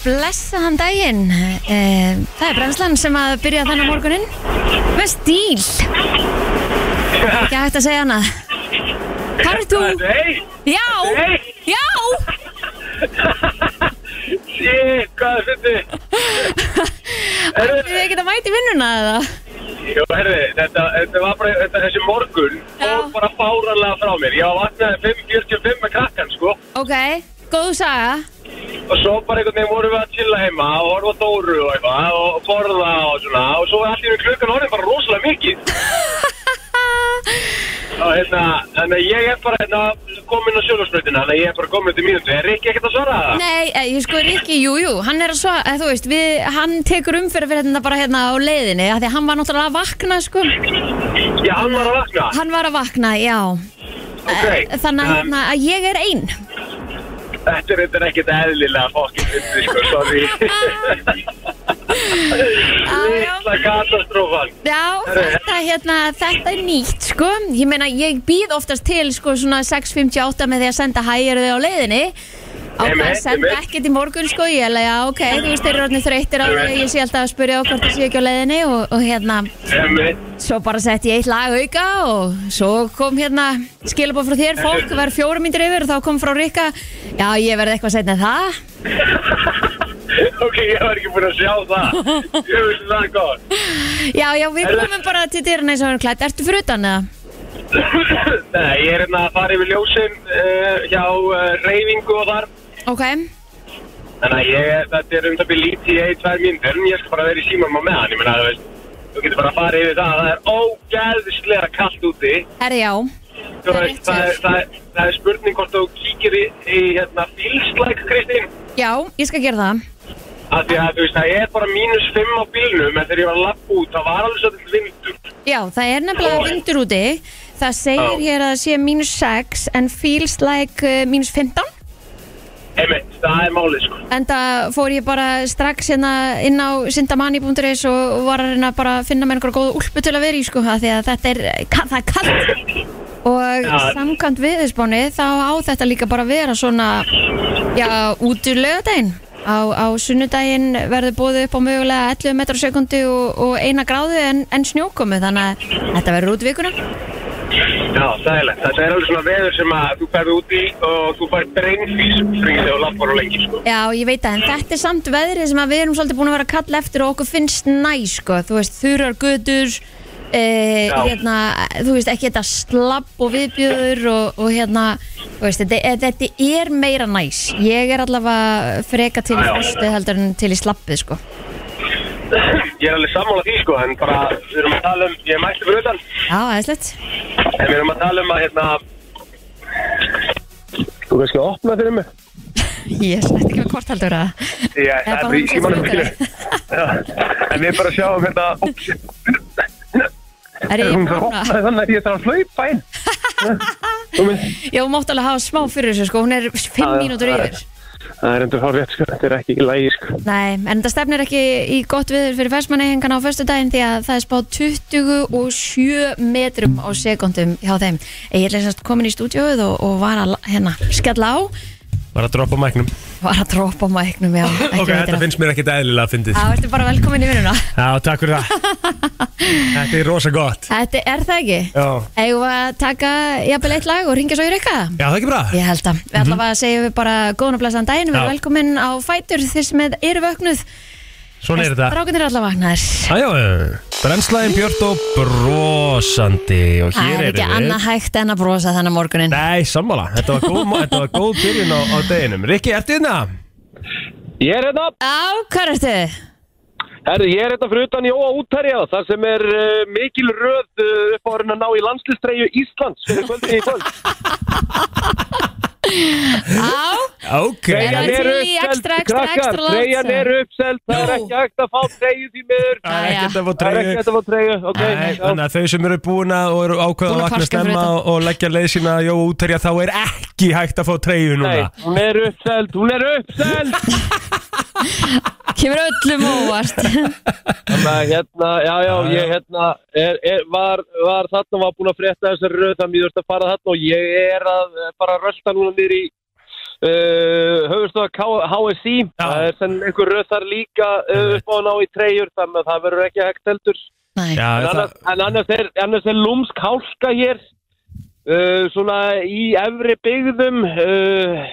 Og blessaðan daginn Eh, Það er brennslan sem að byrja þennan morgunin Með stíl Ekki hægt að segja hana Hvað er þú? Já, já shit, hvað er þetta? Þið er ekki að mæti vinnuna eða? Jú, herri, þetta, þetta var bara, þetta, þessi morgun Já. fór bara fáranlega frá mér. Ég var vaknaði 5.45 með krakkan, sko. Ok, góð saga Og svo bara einhvern veginn vorum við að chilla heima og horfa Dóru og eitthvað og borða og svona. Og svo í einu klukkan orðin bara rosalega mikið. og hérna, þannig að ég er bara hérna komin á sjólusbreytina, þannig að ég er bara komin til mínútu. Er ekki ekkert að svara það? Nei, eh, ég sko ekki, jú, jú, hann er að svo, eh, þú veist, við, hann tekur umfyrir fyrir þetta bara hérna á leiðinni, af því að hann var náttúrulega að vakna, sko. Já, hann var að vakna. Hann var að vakna, já. Ok. Eh, Þannig að, Um, hérna, að ég er einn. Þetta er þetta ekkert eðlilega fokkin fyndi, sko, sorry. Lilla katastrófan. Já, þetta, hérna, þetta er nýtt, sko. Ég meina, ég býð oftast til, sko, svona 6.58 með því að senda hægir þau á leiðinni. Einmitt, senda ekkert í morgun, sko. Ég alveg, já, ok, þú veist, þeir eru orðinni þreyttir á. Einmitt. Ég sé alltaf að spyrja á hvort það sé ekki á leiðinni og, og hérna, svo bara sett ég eitt lag auka og svo kom hérna skilabóð frá þér, fólk, var fjórum myndir yfir og þá kom frá Rikka, já, ég verði eitthvað setna það. ok, ég var ekki búin að sjá það. Ég veist það gott. Já, já, við komum bara til dyrna eins og hann klætt. Ertu fyrir utan eða? Nei, ég er hérna að fara yfir ljósin uh, hjá uh, reyfingu og þar. Ok, Þannig að ég, þetta er um það byrja lítið í ein, tvær mínútur, en ég skal bara vera í símanum á meðan. Ég meina, þú veist, þú getur bara að fara yfir það. Það er ógæðislega kallt úti. herri já. Þú Það veist, það, er- það, er- það er spurning hvort þú kíkir í, í hérna, fílslæk, Kristín. Já, ég skal gera það. Af því að, þú veist, það er bara mínus 5 á bílnum, en þegar ég var að lappa út, það var alveg svolítið vindur. Já, það er nefnilega vindur úti. Það segir Já. hér að það sé mínus 6 en feels like uh, mínus 15. Einmitt, það er málið, sko. En það fór ég bara strax hérna inn á sindamanni.is og var að reyna bara að finna með einhverja góða úlpu til að vera í sko af því að þetta er, það er kallt og Já. samkvæmt viðspáni þá á þetta líka bara að vera svona já, út úr lögadaginn á, á sunnudaginn verður búið upp á mögulega 11 metrar sekundi og, og eina gráðu en, en snjókomu þannig að þetta verður út vikuna Já, sæðilegt. Þetta er alveg svona veður sem að þú ferði út í og þú fær breinfís fríð þegar þú lappar á lengi, sko. Já, ég veit það, en þetta er samt veðrið sem að við erum svolítið búin að vera að kalla eftir og okkur finnst næ, sko, þú veist, þurrar götur, e, Já. hérna, þú veist, ekki þetta slapp og viðbjöður og, og hérna, þú veist, þetta, e- þetta er meira næs. Ég er allavega freka til í frostið heldur en til í slappið, sko. Ég er alveg sammála því, sko, en bara við erum að tala um, ég er mætti fyrir utan, Já, aðeinslegt. en við erum að tala um að, hérna, þú kannski að opna fyrir mig. Ég snett ekki með hvort heldur að. Já, Það er bara í hún símanum mínu. Já, En við bara sjáum hérna, óps, Er ég hún þarf að að... opna þannig að ég þarf að hlaupa inn. Þú mynd, Já, þú mátt alveg hafa smá fyrir þessu, sko, hún er Já, já, mínútur er- yfir. Það er endur hár rétt, sko, þetta er ekki í lægi, sko. Nei, en það stefnir ekki í gott viður fyrir fæsmannehingan á föstu daginn því að það er spáð 27 metrum á sekundum hjá þeim. Ég er leysast komin í stúdíóið og, og var að hérna skella á, Var að droppa mæknum var að droppa á mæknum, já. ekki Ok, þetta að- finnst mér ekkit eðlilega fyndið Já, ertu bara velkomin í vinnuna. Já, takk fyrir það Þetta er rosa gott Þetta er það ekki? Já, Eigum við að taka jafnvel eitt lag og ringja svo í reyka? Já það er ekki bra Ég held að. Við allavega segjum við bara góðan og blessaðan daginn, við erum Já. velkomin á Fætur þess með eru vöknuð. Svona er þetta Strákunir er allavega vaknaðir. Æjá, brennslæðin Björn og brosandi Og Það hér er erum ekki við annað hægt en að brosa þennan morgunin. Nei, sammála, þetta var góð, þetta var góð byrjun á, á deginum Rikki, ertu hérna? Ég er hérna, Á, hvað ertu? herri, ég er hérna fyrir utan Jóa útherja, þar sem er uh, mikil röð uh, upp á að reyna að ná í landslistræju Íslands fyrir kvöldin í kvöld. Á, Ok Er það til í ekstra, ekstra, ekstra large, Treyjan er uppselt, það er ekki hægt að fá treyju því miður. Það er ekkert að fá Það er ekki treyju hægt að fá treyju, ok. Nei, já. þannig að þau sem eru búin að og eru ákveða Búin að að vakna parka fyrir stemma utan. og, leggja leið sína að jóa útherja þá er ekki hægt að fá treyju Nei, núna hún er uppselt, hún er uppselt. kemur öllum óvart. Þannig að hérna, já, já, ég hérna er, er, var, var þarna var búin að frétta þessari röð þannig að ég þurfti að fara þarna og ég er að eh, bara rölda núna niður í uh, höfustöða HSI það er sem einhver röð þar líka uh, upp á að ná í treyjur þannig að það verður ekki hægt heldur. Nei. Já, en það, annars, en annars er, annars er lúmsk hálka hér uh, svona í efri byggðum uh,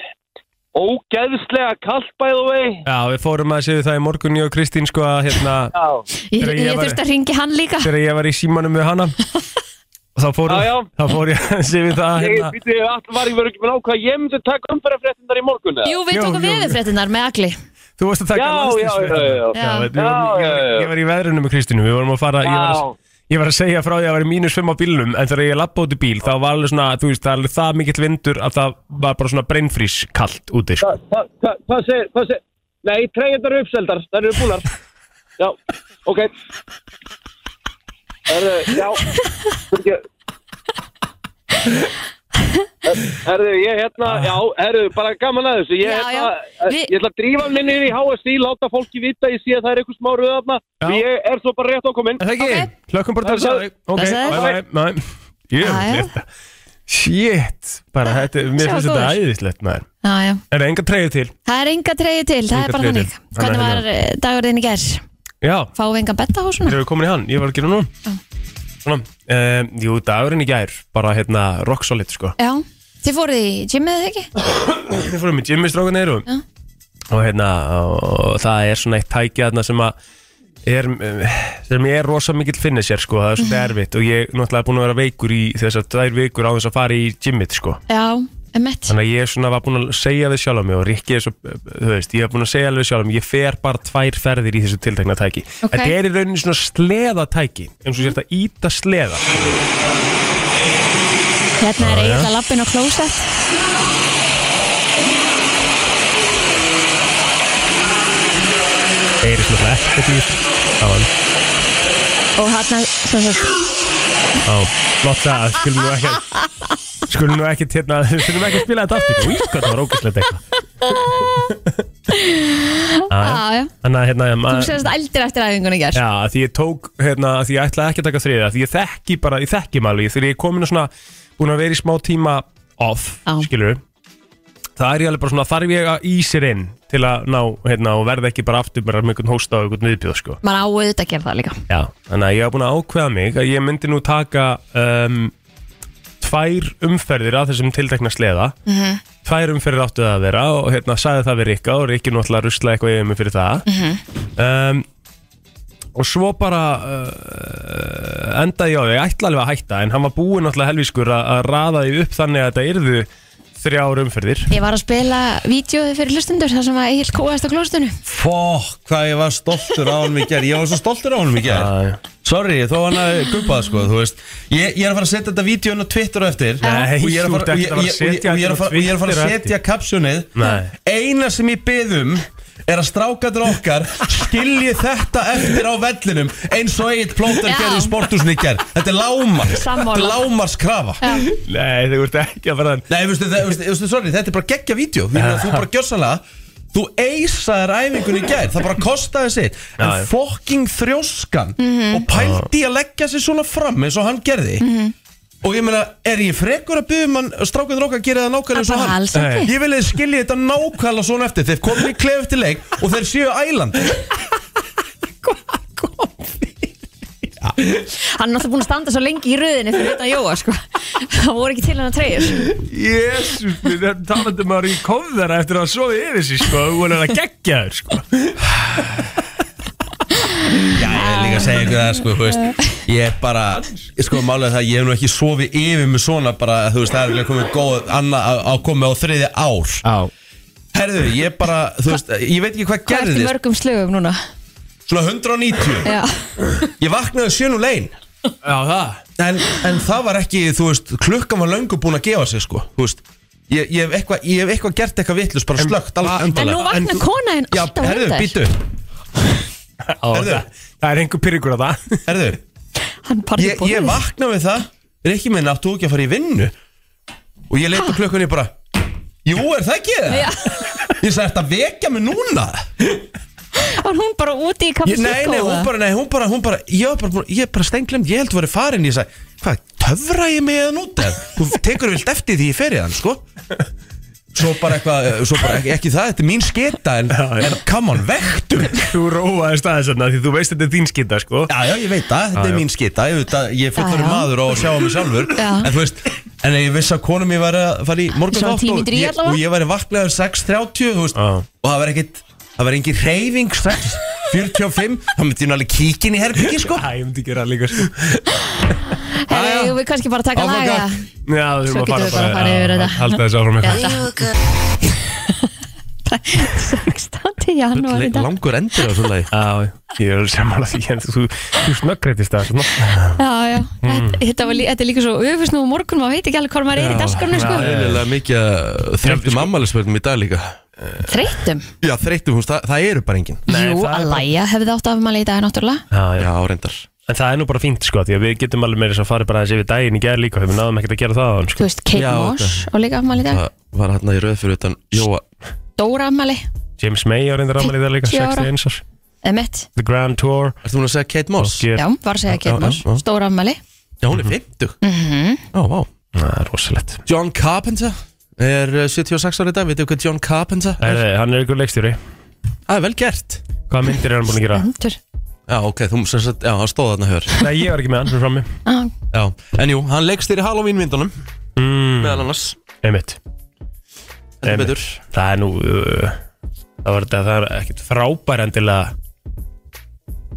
ógeðslega kallt bæðu vei já, við fórum að séu það í morgun ég og Kristín sko að hérna Já, Ég, ég ég var- þurfti að ringi hann líka þegar ég var í símanum með hana og þá fórum, Já, já. þá fór ég að séu það ég hérna býtti allt var ég verið ekki með ákvað ég myndi taka umferðarfréttindar í morgun eða? Jú, við Jú, tókum jú. veðurfréttinar með agli Þú varst að taka Já, já, já, já. Já, Já. vorum- Já, ég, já, var- já. ég var í veðrunum með Kristínu Við vorum að fara ég var, Já. að, ég var að segja frá því að það var mínus 5 á bílnum En þegar ég lappa út í bíl Þá var alveg svona, þú veist, það er alveg það mikill vindur Að það var bara svona brennfrís kallt úti sko. Hva- hva- hva- Hvað segir, hvað segir? Nei, treyjandar eru uppseldar, það eru búnar. Já, ok. Herðu, já. Fyrir Herðu, ég hérna, já, herðu, bara gaman að þessu Ég, Já, hérna, já, við- ég ætla að drífa minni inn í HSI, láta fólki vita Ég sé að það er eitthvað smá röðafna Já. Ég er svo bara rétt ákominn Er það ekki? Ok. Hlökkum bara til að sjá þig Ok, Blessaður. bye bye, bye Ég Já, já. er þetta Shit, bara þetta, mér Sjá finnst þetta góður. æðislegt maður Já, já. Er það enga treyju til? Það er enga treyju til, það Enga er bara treyju þannig til. Hvernig Þannig var að eh, dagurinn í ger? Já, Fáum við enga betta á svona? þegar við komin í hann, ég var að gera nú Svona, um, jú, dagurinn í gær Bara hérna, rock solid sko. Já, þið fóruð í gymmið eða ekki? Við fórum í Jimmy strákan eru Já. og hérna og það er svona eitt tæki þarna sem að er, eh, sem er rosa mikill finnir sko, það er svolítið erfitt og ég er náttúrulega búin að vera veikur í þessar tvær vikur á þess að fara í gymmið sko. Já, emmett þannig að ég svona var búin að segja við sjálf á mig og Rikki er svo, þú veist, ég er búin að segja alveg sjálf á mig, ég fer bara tvær ferðir í þessu tiltekna tæki. Ok. þetta er í rauninni svona sleðatæki eins og sér þetta íta sleða. Hérna er eiginlega lappin á klósett. Eiri svona ekkert í það var og sagt, Já, flott það, skulum nú ekki Skulum nú ekki hérna Skulum ekki spila þetta aftur. Új, hvað það var ógæslegt eitthvað. Þannig að hérna Þú maður- segist eldir eftir æfingunni í ger Já, því ég tók, hérna, því ég ætlaði ekki að taka þriða Því ég þekki bara, ég þekki maður alveg Þegar ég er komin að svona, búin að vera í smá tíma off, Já. skilur Það er ég alveg bara svona, þarf ég að í sér inn Til að ná, hérna, og verða ekki bara aftur Bara með einhvern hósta og einhvern viðbjóð, sko Man á auðvitað að gera það líka Já, þannig að ég hef búin að ákveða mig að ég myndi nú taka um, tvær umferðir af þessum tiltekna sleða Mhm. tvær umferðir áttu það að vera og hérna sagði það við Rikka og Rikki náttúrulega rusla eitthvað yfir mig fyrir það Mhm. um, og svo bara uh, endaði ég á því, ég ætla alveg að hætta en hann var búinn náttúrulega helvískur að, að raða því upp þannig að þetta yrðu þrjár umferðir. Ég var að spila vídjóði fyrir hlustundur þar sem að Egil kóast á klóstunni Fokk, hvað ég var stoltur á hann í gerð Ég var svo stoltur á hann í gerð Já, Sorry, þó hann að guppað sko, þú veist. Ég, ég er að fara að setja þetta vídeo inn á Twitter á eftir. Nei, og ég er að fara, og ég, að ég, og setja ég, og ég og ég kapsjónið. Eina sem ég byðum er að strákaður okkar skilji þetta eftir á vellinum eins og eitt plóter Já. gerði gerð Þetta er lámar, þetta er lámars krafa Já, Nei, þau ert ekki að fara Nei, veistu, það, veistu, veistu, sorry, þetta er bara geggja vídeo. Þú bara gjörsanlega Þú eisaðir æfingun í gær. Það bara kostaði sitt. En fokking þrjóskan Og pældi í að leggja sig svona fram eins og hann gerði Og ég meina, er ég frekur að byggja mann Strákuður okkar að gera það nákvæmlega bara hann? alls ekki. Ég vil að skilja þetta nákvæmlega svona eftir. Þeir komið í klef eftir leik Og þeir séu æland Hann er náttúrulega búin að standa svo lengi í röðinni fyrir utan Jóa sko. Það voru ekki til hann að treyjur Jésús, við erum talandi maður í kofðara eftir að soði yfir sig, sko, og hún er að gegja þér, sko. Er líka að segja ykkur það, sko, þú veist. Ég er bara, sko, málega það Ég hef nú ekki sofið yfir mig svona bara, þú veist, það er vel komið góð Anna að að komið á þriði ár. Já. Herðu, ég bara, þú veist, ég veit ekki hvað Hvað ertu gerðist. mörgum slögum núna? Svona 190 Já, Ég vaknaði sjönu lein Já, það. en, en það var ekki, þú veist, klukkan var löngu búin að gefa sig, sko Þú veist, ég, ég hef eitthvað ég hef eitthvað gert eitthvað vitlust, bara slögt alveg en nú endanlega vaknar konaðinn Já, alltaf herðu, hundar. býtu, Já, Heyrðu. það, það er einhver pyrringur á það. herðu Hann parði Ég, ég vakna við það, Rikki minn áttu ekki að fara í vinnu Og ég leit á klukkunni bara Jú, er það ekki það? Já. Ég sagði, þetta vekja mig núna Var hún bara úti í ég? Nei, nei, hún bara, nei, hún bara, hún bara Ég var bara, búin- ég er bara steinglemt, ég held að vera farin Ég sagði, hvað, töfra ég mig eða nút? Þú tekur vilt eftir því ég fer í þann, sko svo bara eitthvað, eh, svo bara ekki, ekki það, þetta er mín skita en, en come on, vektu Þú róaðist aðeins þarna því þú veist þetta er þín skita sko Já, já, ég veit það, þetta Já, er já. mín skita Ég, veit að, ég er fullur maður og sjá mig sjálfur Já. En þú veist, en ég vissi að konum ég væri að fara í morgun Svona tími í drí allavega? og ég væri vaknaður 6.30 þú veist, Já. og það var ekkit það var engin reyfing 6.45 þá myndi ég nú alveg kíkin í herbyggi sko Æ, ég myndi gera það líka sko Hefur við kannski bara taka Áfram laga? Gakk. Já, við Svo þurfum að getum fara við bara að fara yfir þetta. Halda þessu áfram eitthvað. Þetta 16. janúar í dag. Langur endur á svona lagi. Já, ég er samanlega því en þú, þú snöggreitist það svona. Já, já, Mm. þetta, þetta, var, lí- þetta er líka svo öfust nú á morgun, maður veit ekki alveg hvað maður er í daskarnu sko. Já, Eðlilega mikið að þreyttum ammælisverðum í dag líka. Þreytum Já, þreyttum hús, það, það eru bara engin. Nei, Jú, það er að bara- læja hefði átt afmæli í dag náttúrulega. Já, já. Já, reyndar En það er nú bara fínt sko því að við getum alveg með þess að fara bara þessi við daginn í gerð líka við náðum ekkert að gera það á hann Þú sko. veist, Kate Já, Moss og líka afmæli í dag. Það var hérna í röð fyrir utan Jóa. Dóra afmæli, James May á reyndar ámæli það líka 50 ára. 61 árs Emmett The Grand Tour. Ertu hún að segja Kate Moss? Já, var að segja Já, Kate já, Moss, já. stóra afmæli. Já, hún er 50 Mhm. Ó, vá. Það er rosalegt. John Carpenter er uh, 76 ára í dag, veitu hvað John Carpenter er? Nei, Hann er ykkur leikstjóri. Það er vel gert. Hvaða myndir er hann búin að gera? Endur Já, ok, þú sem sagt, já, hann stóð þarna hör Nei, ég var ekki með hann sem frammi. Já, en jú, hann leikst þér í Halloween myndunum mm, meðal annars, Einmitt. Þetta Einmitt. betur. Það er nú uh, Það var þetta, það er ekkert frábær endilega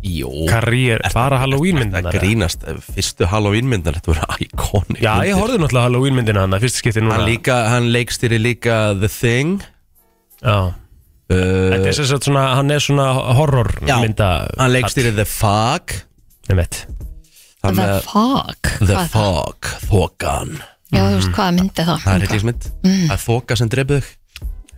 Jú, karriér, bara Halloween það grínast? Fyrstu Halloween myndar, þetta voru íkóni Já, ég horfði náttúrulega Halloween myndina hann Fyrst skipti núna. Hann, líka, hann leikst þér í líka The Thing. Já Þetta er sagt svona, hann er svona horror Já, mynda Hann leikst þér í The Fog. Einmitt. The Þannig að- Fog? The? Fog, Þokan. Já, þú veist, hvaða myndi það? Það er hryllingsmynd Það er Þoka sem dreipið þig.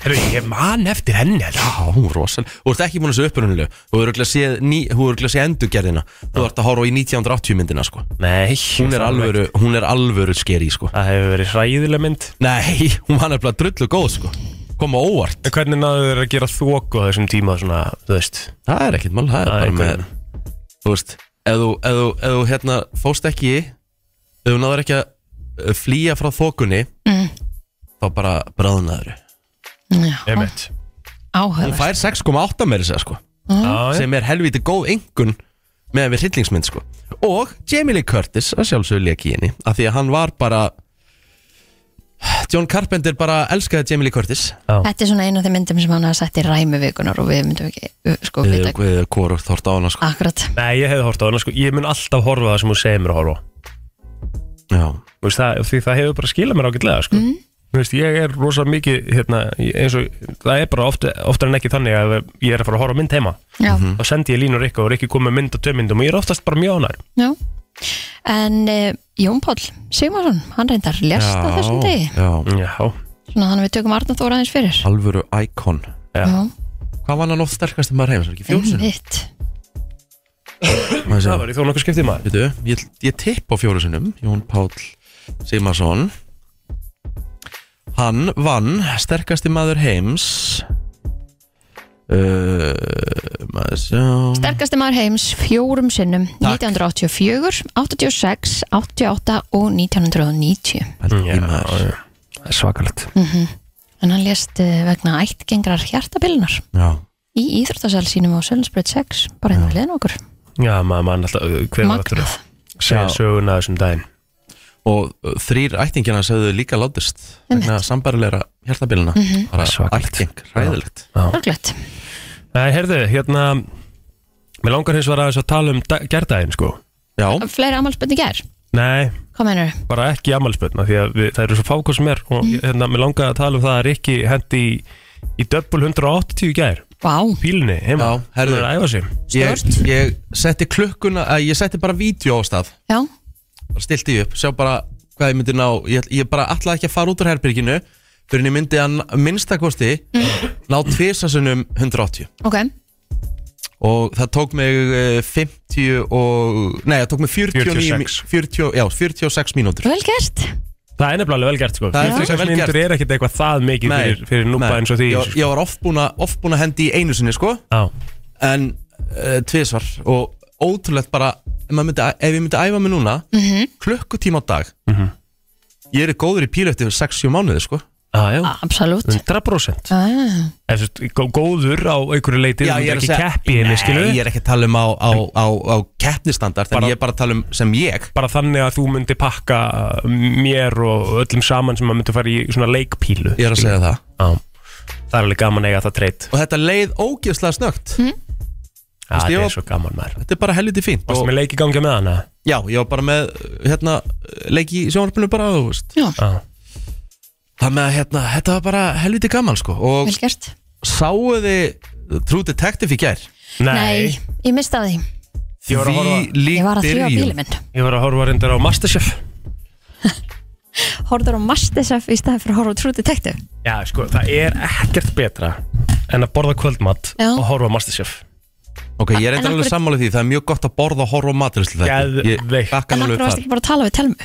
Herru, ég man eftir henni Já, hún er rosal Þú ert ekki búin að sé upprunnilega Þú er örugglega séð ný- þú er örugglega séð endurgerðina. Þú ert að horfa í 1980 myndina sko. Nei, Hún er alvöru, hún er alvöru skeri sko. Það hefur verið hræðileg mynd. Nei, hún var nefnilega drullu góð sko Koma óvart. En hvernig náðu þeir að gera þóku á þessum tíma svona, þú veist? Það er ekkert mál, það er Það er bara með einhver- Þú veist, ef þú, ef þú, ef þú hérna fóst ekki Ef þú náður ekki að uh, flýja frá þokunni Mm. Þá bara bráðnaður Já, Einmitt. Hún áhugavert fær 6,8 meiri segja sko. Já. Sem er helviti góð engun Með við hryllingsmynd sko. Og Jamie Lee Curtis að sjálfsögðu leik í henni Af því að hann var bara John Carpenter bara elskaði Jamie Lee Curtis. Þetta er svona einu af þeim myndum sem hann hafa sett í ræmi vikunar og við myndum ekki, uh, sko, Við, vita við hvorugt þort á hana sko. Akkurat. Nei, ég hefði hort á hana sko. Ég mun alltaf horfa á það sem þú segir mér að horfa á. Já, Þú veist, það, Því það hefur bara skilað mér ágætlega sko. Mm. Þú veist, Ég er rosa mikið hérna, eins og Það er bara oft, oftar en ekki þannig að ég er að fara að horfa á mynd heima. Já, Mhm. Þá sendi ég línur ykkur og Rikki kom með mynd og tvö myndum og ég er oftast bara mjög ánær já En uh, Jón Páll Sigmarsson, hann reyndar lest á þessum degi. Já, Já, Svona hann við tökum Arna Þóra aðeins fyrir. Alvöru íkon. Já. Hvað var hann oft sterkast maður heims? Er ekki fjórusun? Einmitt. Það var í þó nokkuð skiptið maður. Veitu, ég, ég tipp á fjórusunum Jón Páll Sigmarsson. Hann vann sterkasti maður heims uh, Maður Sterkasti maður heims fjórum sinnum Takk. 1984, 86, 88 og 1990 Pældi Já, já. Það er svakalegt. En hann lést uh, vegna ættgengrar hjartabilnar Já, í íþróttasal sínum á Sölnsbreyt 6 bara hérna við liðin okkur. Já, maður mann alltaf uh, hver var aftur Magnað. Að segja Já. söguna þessum daginn. Og uh, þrýr ættingina segðu líka látist vegna sambarilegra hjartabilina bara Svakalegt. ætting, hræðilegt. Sorglegt Nei, heyrðu, hérna Mér langar hins var að þess að tala um gærdaginn, sko. Já, Fleiri ammálspöndi gær, Nei, hvað meinur? bara ekki ammálspötna Því að við, það eru svo fákoð sem er. Og hérna, mér langar að tala um það að Rikki hendi í, í döbbul 180 í gær. Vá, Pílinni, heima. Já, herðu. Hún er að æfa sig. Ég, ég setti klukkuna að ég setti bara vídeo á stað. Já, bara stilti upp, sjá bara hvað ég myndi ná. Ég, ég bara ætlaði ekki að fara út úr herbyrginu fyrir en ég myndi að minnstakosti ná tvisasunum 180 ok. Og það tók mig eh, 50 og nei, það tók mig 49 46. 40, já, 46 mínútur. Vel gert. Það er nefnilega alveg vel gert, sko. Það er 46 frekar vel mínútur gert. er ekkert eitthvað það mikið fyrir, fyrir núpa nei. eins og því ég, ég var oft búin að oft búin að hendi í einu sinni sko. Já, en uh, tvisvar. Og ótrúlegt bara ef, maður myndi, ef ég myndi æfa mig núna klukkutíma á dag Mhm. ég er góður í pílu eftir 6-7 mánuði sko Já, já, Absolutt. 100% ah, Eða, gó- Góður á einhverju leiti Já, Þú ég er myndir að ekki segja keppi henni, Nei, skilu ég er ekki að tala um á, á, á, á keppnistandard En Bara- ég er bara að tala um sem ég. Bara þannig að þú myndir pakka mér og öllum saman sem að myndir fara í svona leikpílu Ég er að segja það. Já, það er alveg gaman að eiga það treyt Og þetta leið ógeðslega snögt Hm? Veist, ég það var- er svo gaman maður. Þetta er bara helviti fínt Varstu og, með leik í gangi með hana? Já, ég var bara með hérna, leiki í sjónvarpinu bara þú veist. Já, Já Það með að hérna, þetta var bara helviti gaman sko Og vel gert. sáu þið True Detective í gær? Nei, ég mista því. Ég var að horfa, Ég var að þrjóða bílið minn. Ég var að horfa reyndar á Masterchef. Horður á Masterchef í staði fyrir að horfa á True Detective? Já, sko, það er ekkert betra en að borða kvöldmatt Já. og horfa á Masterchef. Ok, ég er En eitthvað af alveg hverju- sammálið því Það er mjög gott að borða og horfa á maturislu þetta Ég Geðveikt. bakka En alveg akkur varst þar ekki bara að tala við telmu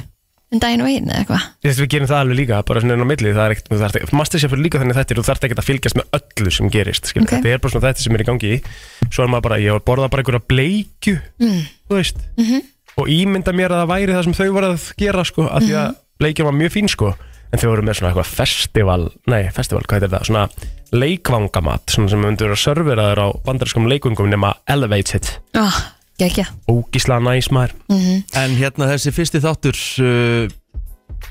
um daginn og einu eða eitthvað. Við gerum það alveg líka, bara svona inn á milli það er ekkert, Masterchef er líka þannig þetta þú þarft ekki að fylgjast með öllu sem gerist skil, Ok. þetta er bara svona þetta sem er í gangi svo er maður bara, ég var borða bara einhverja bleikju mm. þú veist. Mhm. og ímynda mér að það væri það sem þau voru að gera sko, af því að bleikjan var mjög fín sko. En þau voru með svona eitthvað festival nei, festival, hvað heitir það, svona leikvangamat, svona sem myndur að serveraður á bandariskum leikungum nema elevated ah, Gekja ógísla næs maður. Mm En hérna þessi fyrsti þáttur uh,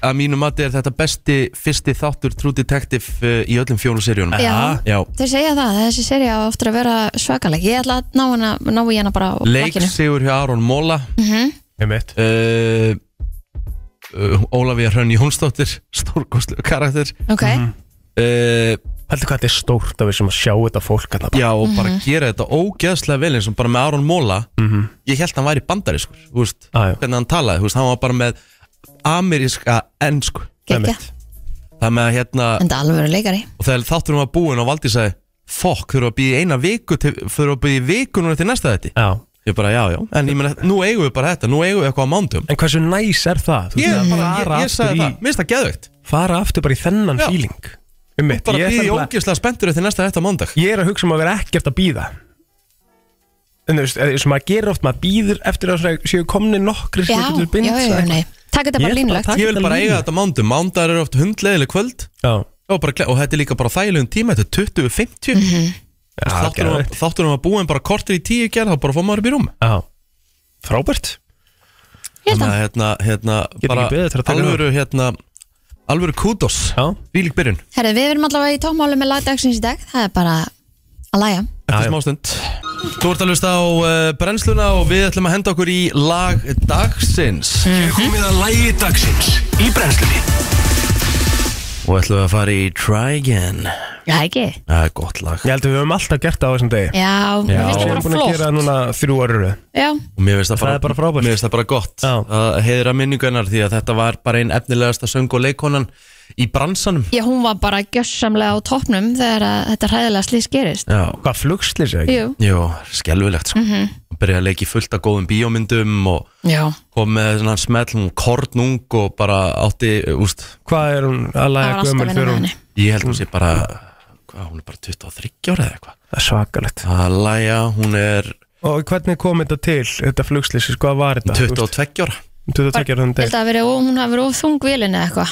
Að mínu mati er þetta besti Fyrsti þáttur True Detective uh, Í öllum fjónu seríunum Já. Já. Þeir segja það, þessi seri á oftur að vera svakaleg. Ég ætla að ná, hana, ná í hana bara á Leik bakkinu sigur hjá Aron Móla mm einmitt. Uh, uh, Ólafía Hrönn Jónsdóttir Stórkostlu karakter. Ok, uh, heldur hvað þetta er stórt að við sem að sjá þetta fólk að Já og bara gera þetta ógeðslega vel eins og bara með Aron Móla Mhm. Ég held hann væri bandarískur þú veist, Ah, já. Hvernig hann talaði, þú veist, hann var bara með Ameríska ennsku gekja Einmitt. Það með að hérna En það er alveg verið leikari Og þegar þátturum var búinn og Valdi sagði Fokk, þurfa að býja eina viku til, Þurfa að býja viku núna til næsta þetta Já. Ég bara, já, já, en ég meina, nú eigum við bara þetta Nú eigum við eitthvað á mándum en hversu næs er það? Þú Ég, veist, að bara, ég, fara ég sagði aftur það, í, minnst það geðvögt fara aftur bara í þennan Já. feeling um mitt, Bara er nefnilega- ógeðslega spenntur eftir næsta þetta mándag ég er að hugsa um að vera ekkert að býða en þú veist, eða sem maður gerir oft maður býður eftir að svona séu komni nokkri Já, já, já, já, nei. Takk þetta bara línulegt. Ég vil bara eiga þetta mándum Mándagar eru oft hundlegileg kvöld. Já, og, bara, gle- og þetta er líka bara þægilegum tíma Þetta er 20.50 Mhm. já, Þátturum var- geðveikt. Þátturum var búinn bara kortir í tíu gerð Þá bara fór maður upp í rúm. Já, frábært. Ég held Þannig að að hérna, hérna Get bara ekki beðið eftir að taka alvöru hérna Alvöru kúdos já, Vílík byrjun. Herri, við erum allavega í tómáli með lagdagsins í dag. Það er bara að læja Eftir já. smástund. Þú ert að hlusta á uh, brennsluna og við ætlum að henda okkur í lag dagsins. Hér er komið að lægi dagsins í brennslunni Og ætlum við að fara í Try Again. Já, ekki? Það er gott lag. Ég held að við höfum alltaf gert það á þessum degi. Já, mér finnst við það erum bara búin að gera það flott núna þrjú orður Já, Og mér finnst það, Það er bara frábært. Mér finnst það bara gott. Já. að heiðra minningunar því að þetta var bara einn efnilegasta söng og leikonan í bransanum. Já, hún var bara gjössamlega á toppnum þegar að þetta hræðilega slís gerist. Já, hvað flugslis er ekki? Jú, jú, skelvilegt sko. Mhm. mm -hmm. Byrja að leiki fullt af góðum bíómyndum og já. kom með svona smell, hún kornung og bara átti, úst hvað er hún að Það læga var alltaf gömul vinna fyrir með hún? henni. Ég held hún sé bara, hvað, hún er bara 23 ára eða eitthvað. Það er svakalegt. Að læja, hún er og hvernig kom þetta til, þetta flugslis hvað var þetta? 22 ára. 22 ára Ég held að veri, hún hafi verið of þung vilin eða eitthvað?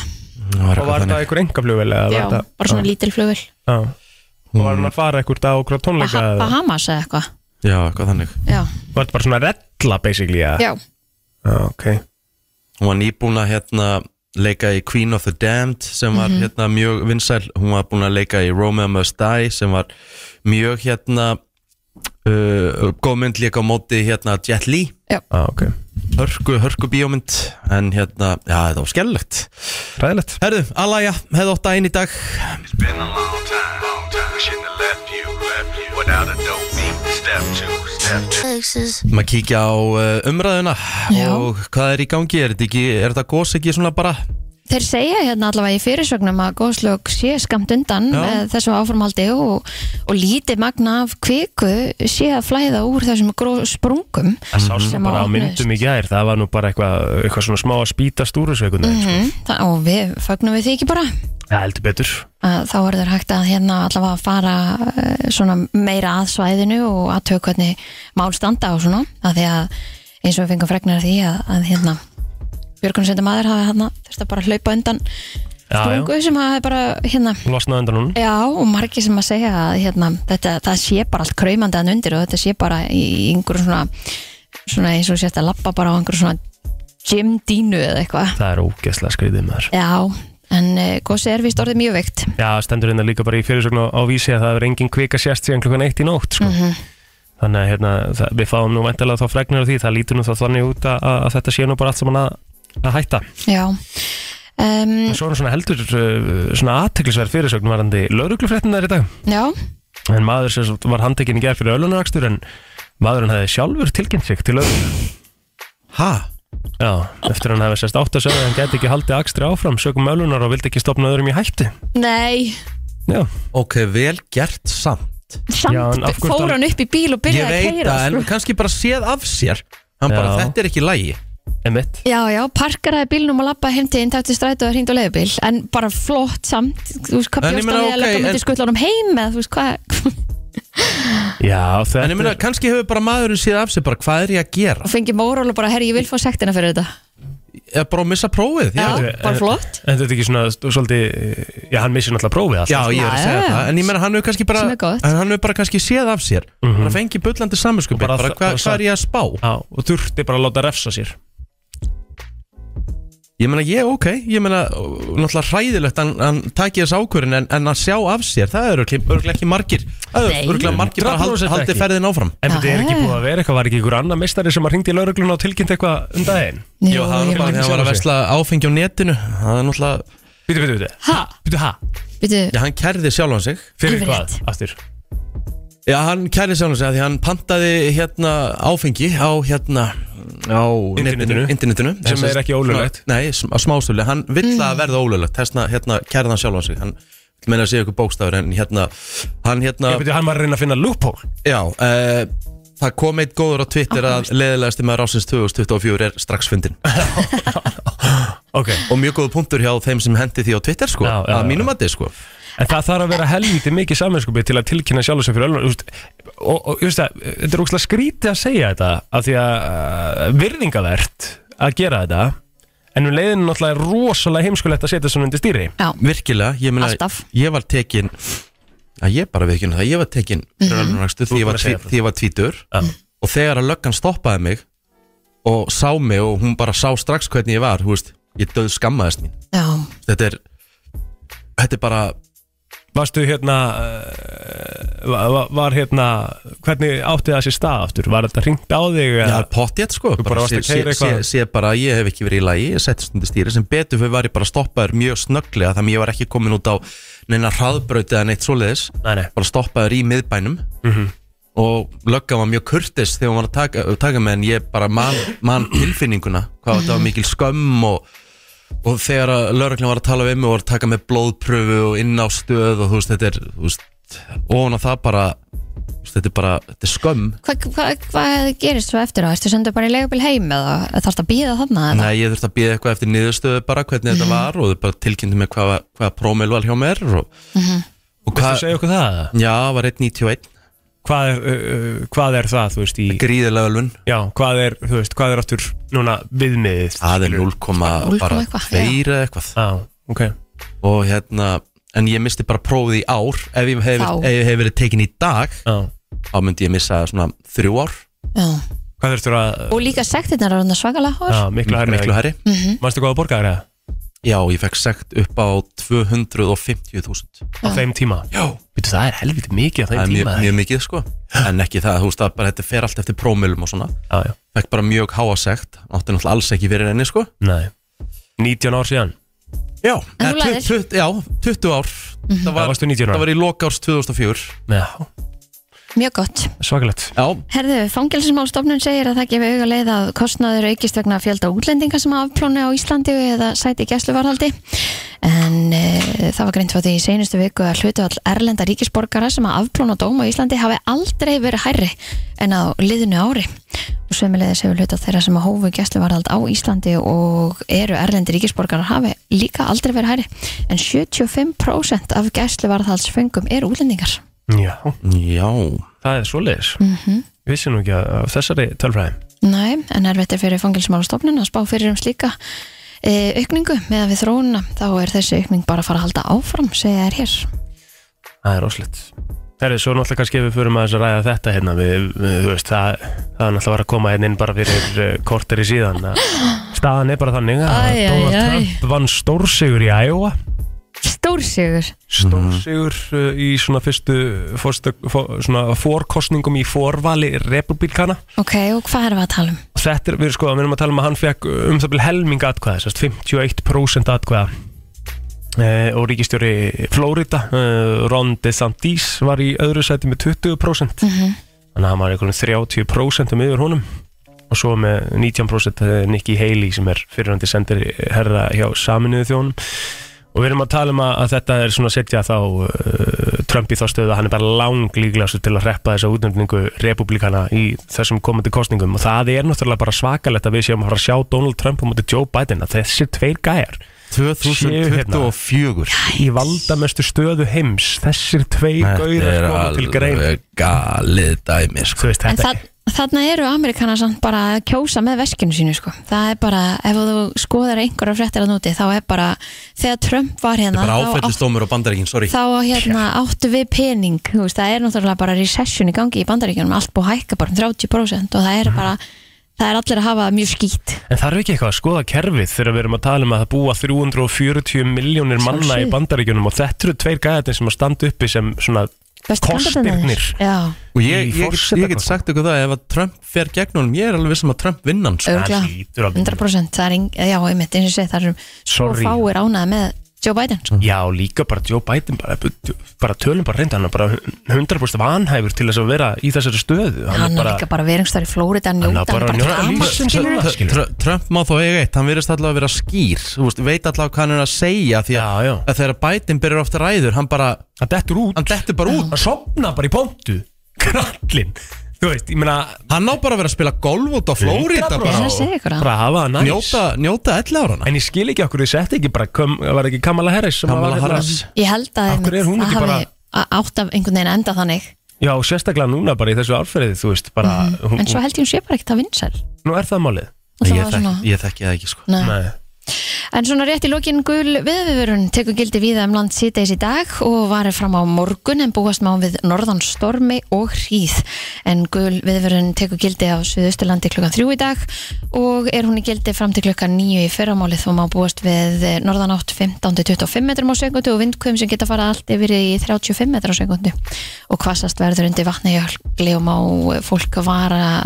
Það var og var eitthvað þetta þannig. einhver engaflugvel eða Já, var þetta bara svona lítil flugvill Já. og var hann að fara eitthvað á okkur tónleika Bah eða? Bahamas eða eitthvað Já, eitthvað þannig. Já, var þetta bara svona rella basically eða? já, Já, ok. Hún var nýbúin að hérna leika í Queen of the Damned sem var Mhm. hérna mjög vinsæl. Hún var búin að leika í Romeo Must Die sem var mjög hérna uh, góð mynd líka á móti hérna Jet Li. Já, ok. Hörku, hörku bíómynd en hérna, já þetta var skellilegt Ræðilegt Herðu, Alaya, hefði ótt að einn í dag. It's been a long time, long time. Shouldn't have left you, left you. Without a dope beat. Maður kíkja á uh, umræðuna Já. og hvað er í gangi, er þetta ekki er þetta gos ekki svona bara Þeir segja hérna allavega í fyrirsögnum að góðslög sé skamt undan þessu áformaldi og, og lítið magna af kviku sé að flæða úr þessum sprungum Það sást bara á myndum í gær. Það var nú bara eitthvað, eitthvað svona smá að einhvern veginn mm sko. og við fögnum við því ekki bara. Það heldur betur. Þá er þeir hægt að hérna allavega fara eh, svona meira að svæðinu og að tök hvernig mál standa og svona að því að eins og við fengum fregnar því að, að hérna Björgunsveitum aður hafi hérna þurft að bara hlaupa undan sprungu sem hafa bara hérna Losnaði undan hún Já, og margir sem að segja að hérna, þetta, það sé bara allt kraumandi að undir og þetta sé bara í einhverjum svona, svona eins og sérst að lappa bara á einhverjum svona gymdínu eða eitthvað. Það er ógeðslega skriðið maður. Já, en uh, gósi er vist orðið mjög veikt. Já, stendur hérna líka bara í fyrirsögn á, vísi að það er engin kvika sérst síðan klukkan eitt í nótt sko. Mhm. Þannig að hérna, við fáum nú vendilega þá fregnir af því Það lítur nú þá þannig út að, að þetta sé nú bara allt saman að, að hætta. Já. Um, svo er nú svona heldur uh, svona aðteklisverð fyrirsögn varandi lauruglufréttinar í dag. Já, En maður sem sagt var handtekinn í gerð fyrir ölunakstur en maðurinn hefði sjálfur tilkynnt sig til öllum Ha? Já, eftir hann hefði sérst átt að segja að hann geti ekki haldið akstri áfram sögum ölunar og vildi ekki stopna öðrum í hættu. Nei. Já, Ok, vel gert samt. Samt Já, en af hverju fór hann upp í bíl og Ég byrjaði að veit keira það, en kannski bara séð af sér. Hann bara, Já. þetta er ekki lægi emitt Já, já, parkaraði bílnum og lappaði heim til intakti strætu og hringd og leiðubíl en bara flott samt þú veist hvað bjóst hann við að en- myndi skuttla hann heim eða þú veist hvað Já, þetta En ég meina, kannski hefur bara maðurinn séð af sér bara, hvað er ég að gera? og fengi móról og bara, herri, ég vil fá sektina fyrir þetta Eða bara að missa prófið? Já, Þetta- bara flott En þetta er ekki svona svolítið Já, hann missir náttúrulega prófið alltaf Já, ég er að Já, segja já. það En ég meina, hann hefur kannski bara Sem er gott. en Hann hefur bara kannski séð af sér Bara fengi bullandi saminskupið Og bara Bara, það- hvað, og hvað er ég að spá? Já, og þurfti bara að láta refsa sér Ég meina, ég, ok Ég meina, náttúrulega hræðilegt Hann, hann taki þess ákvörðin en, en að sjá af sér Það eru örgulega ekki margir Það eru örgulega margir bara hald, 100% haldið ekki. ferðin áfram. En þetta er ekki búið að vera eitthvað Var ekki ykkur annar meistari sem að ringdi í laurugluna og tilkynnt eitthvað um daginn? Jú, það var bara þegar hann var að vesla áfengi á netinu Það er náttúrulega Býtu, býtu, býtu Ha? Býtu, ha? Býtu, Já, hann kærði sjálfan sig. Fyrir hvað? Aftur Já, hann kærði sjálfan sig að því hann pantaði hérna áfengi á hérna á Internetinu. netinu, internetinu. Sem er ekki ólöglegt. Nei, á smástölu, hann vill að verða ólöglegt. Þessna hérna kærði hann sjálfan sig. Hann vil meina að segja ykkur bókstafur en hérna Hann hérna, Ég býtu, hann var að reyna að finna loophole. Já uh, Það kom eitt góður á Twitter að leðilegasti maður ásins 2024 er strax fyndin Ok. Og mjög góð punktur hjá þeim sem hendi því á Twitter sko Já, já, Að mínum að þið sko En það þarf að vera helviti mikið saminskupið til að tilkynna sjálfur sig fyrir öllum og, og, og just það, þetta er ógslag skrítið að segja þetta af því að uh, virðingavert að gera þetta. En um leiðinu náttúrulega er rosalega heimskulegt að setja svona undir stýri. Já, Virkilega, ég meina Alltaf. Ég var tekin að Ég bara við ekki það, ég var tekin fyrir alveg því, ég var tví- var tvítur. Já. Og þegar að löggan stoppaði mig Og sá mig og hún bara sá strax hvernig ég var Þú veist, ég döð skammaðist mín. Já. Þetta er Þetta er bara Varstu hérna uh, var, var hérna hvernig átti það sér stað aftur? Var þetta hringt á þig? Já, eða? pottjætt sko bara sé, að sé, sé, bara að ég hef ekki verið í lagi Ég setti stundi stýri sem betur fyrir var ég bara stoppaður mjög snögglega Þannig ég var ekki komin út á neina hraðbraut eða neitt svoleiðis Nei, nei Bara stoppaður í miðbænum Mhm. Og löggan var mjög kurtis þegar hún var að taka, taka með En ég bara man, man tilfinninguna Hvað þetta var mikil skömm og, og þegar að lögreglan var að tala við mig Og var að taka með blóðpröfu og inn á stöð Og þú veist, þetta er þú veist, Og það bara þú veist, Þetta er bara, þetta er skömm Hvað hva, hva gerist svo eftir það? Ertu sendur bara í leigubíl heim eða þarfst að býða þarna? eða? Nei, ég þurfti að býða eitthvað eftir niðurstöðu bara hvernig þetta var og þau bara tilkynntu mig hvað, hvað prómil var hjá mér og, og Viltu hvað, segja okkur það? já, var 1.91 Hvað er, uh, hvað er það, þú veist, í gríðilega ölvun, Já, hvað er, þú veist, hvað er aftur núna viðmiðið? það er 0, 0, bara eitthvað, 2 eða eitthvað. Já, ok. Og hérna, en ég misti bara prófið í ár. Ef ég hef, Þá. ef ég hef verið tekin í dag Já. þá myndi ég missa svona þrjú ár. Já. Hvað þurftur að Og líka sektirnar er hann svakalega hár Já, miklu hærri miklu herri Manstu hvað að borga þér eða? já, ég fekk sekt upp á 250.000 Á þeim tíma? Já Býtu, það er helviti mikið á það þeim er mjög, tíma mjög mikið sko. En ekki það, þú veist að bara þetta fer allt eftir prómilum og svona. Já, já. Fekk bara mjög háa sekt. Átti náttúrulega alls ekki verið enni sko. Nei. 19 ár síðan. Já, En þú eh, lærðir? 20, já 20 ár. Það, Það var, varstu 19 ára það var í lokárs 2004 Já, Mjög gott. Svakalegt. Já, Herðu, fangelsismálstofnun segir að það gefi auga leið að kostnaður aukist vegna fjölda útlendinga sem afplónu á Íslandi eða sæti gæsluvarhaldi en e, það var greint frá því í seinustu viku að hlutu all erlenda ríkisborgara sem að afplóna dóma á Íslandi hafi aldrei verið hærri en á liðinu ári. Og sömulegðis hefur hlutu þeirra sem að hófu gæsluvarhald á Íslandi og eru erlendi ríkisborgarar hafi líka aldrei verið hærri. En 75% af gæsluvarhaldsfengum eru útlendingar Já, já. Það er svoleiðis. Mm -hmm. Vissi nú ekki að þessari tölfræði. Nei, en er fyrir fangilsmálastofnun að spá fyrir um slíka e, aukningu með við þróunina. Þá er þessi aukning bara að fara að halda áfram segja þær hér. Það er rosalegt Herri, svo náttúrulega kannski ef við að þess að ræða þetta hérna við, við, veist, það, það er náttúrulega að vera að koma hérna inn bara fyrir uh, korteri síðan. Að staðan er bara þannig að Donald. Trump vann stórsigur í Iowa Stórsigur. Stórsigur uh, í svona fyrstu fórstu, fór, svona fórkostningum í fórvali republikana Ok, og hvað erum við að tala um? og þetta er, við erum sko, við erum að tala um að hann fekk um það byrja helming atkvæða, sérst 51% atkvæða. Uh, og ríkistjóri Florida, uh, Ron DeSantis var í öðru sæti með 20% Mhm. þannig að hann var einhvern 30% um yfir honum. Og svo með 19% Nikki Haley sem er fyrirhandi sendir herra hjá saminuðu þjónum og við erum að tala um að, að þetta er svona að setja þá uh, Trump í þá stöðu að hann er bara lang líklegastur til að reppa þessa útnefningu republikana í þessum komandi kostningum og það er náttúrulega bara svakalegt að við séum að fara að sjá Donald Trump á móti Joe Biden að þessir tveir gæjar 2024 í valdamestu stöðu heims. Þessir gaurar er koma til grein alveg galið dæmi sko. þú veist En þetta það, þarna eru Amerikanar samt bara að kjósa með veskinu sínu sko. Það er bara, ef þú skoðar einhverja fréttir að núti, þá er bara þegar Trump var hérna átt, þá hérna, áttu við pening þú veist, það er náttúrulega bara recession í gangi í bandaríkjunum, allt búið að hækka bara um 30% og það er bara, það er allir að hafa mjög skýtt. En það er ekki eitthvað að skoða kerfið þegar við erum að tala um að það búa 340 miljónir manna í bandaríkjunum og þetta eru tveir gæðarnir sem að standa uppi sem svona kostirnir Og ég, ég, get, forsetakosningum. ég get sagt ykkur það, ef að Trump fer gegn honum, ég er alveg vissum að Trump vinna hann sko. Örugglega. Það. 100% er, já, einmitt, eins og ég segi, það eru svo fáir ánæði með Joe Biden. Sko. Já, líka bara Joe Biden bara, bara tölum bara reynda hann er bara 100% vanhæfur til þess að vera í þessari stöðu. Hann er er bara, líka bara veringstar í Flórida Hann njóta, á bara hann njóta Trump má þó eiga eitt, hann virðist alltaf að vera skýr Þú veist, veit alltaf hvað hann er að segja Því að, Já, já. að þegar Biden byrjar ofta ræður Hann bara, hann dettur út. Hann dettur bara út. Hann sopna bara í pontu. Krallin, þú veist, ég meina Hann ná bara að vera að spila golf út á Flórida 100%. bara Ég segi ykkur það. bara hafa það næs Njóta, njóta 11 árana En ég skil ekki okkur, ég setti ekki bara, kom, var ekki Kamala Harris sem Kamala var hérna- Harris. Ég held að Af hverju er hún einmitt, ekki það bara- hafi á- átt af einhvern veginn enda þannig Já, sérstaklega núna bara í þessu árferði, þú veist, bara, hún, en svo held ég hún sé bara ekkert að vinsæl nú er það málið. Það Ég svona- ég þekki það ekki sko Nei. Nei. En svona rétt í lokin gul viðvörun tekur gildi víða um land síðdeis í dag og varir fram á morgun en búast má við norðan stormi og hríð. En gul viðvörun tekur gildi á Suðausturlandi klukkan þrjú í dag og er hún í gildi fram til klukkan nýju í fyrramálið og má búast við norðan átt 15-25 metrum á sekundu og vindkvöðum sem geta farað allt yfir í 35 metrum á sekundu og hvassast verður undir vatnajökli og má fólk vara,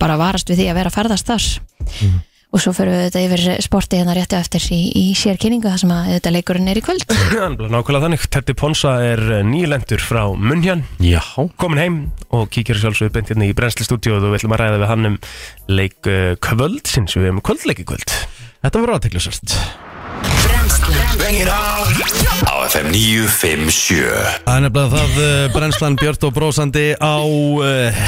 bara varast við því að vera að ferðast þar. Og svo fyrir við þetta yfir sporti hérna rétti eftir í, í sérkynningu þar sem að þetta leikurinn er í kvöld. Nákvæmlega þannig, Teddy Ponsa er nýlendur frá Munjan, Já. Komin heim og kíkir sjálfsögðu beint hérna í brennslistúdíu og við ætlum að ræða við hann um leik uh, kvöldsins, við hefum kvöldleiki kvöld. Þetta var aðteklisvært Bang it on Á FM 957 Það er nefnilega það uh, brennslan Björn og brósandi á uh,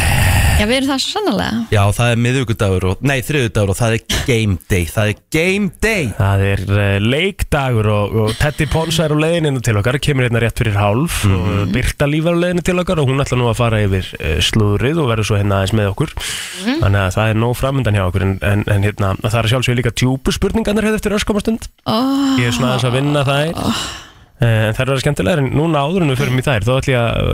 Já, við erum það svo sannlega. Já, það er miðugudagur og, Nei, þriðudagur og það er game day Það er game day Það er uh, leikdagur og, og Teddy Ponsa er á leiðinu til okkar, kemur hérna rétt fyrir hálf og Birta Líf er á leiðinu til okkar og hún ætla nú að fara yfir uh, slúðrið og verður svo hérna aðeins með okkur. Þannig að það er nóg framöndan hjá okkur en, en, en hérna, það er sjálfsögur líka djúpu spurningarnir hefði eftir öskomastund. Oh, Ég er svona aðeins að vinna þær. Uh, en þær verða skemmtilegar en núna áður en við förum í þær, þá ætlum ég að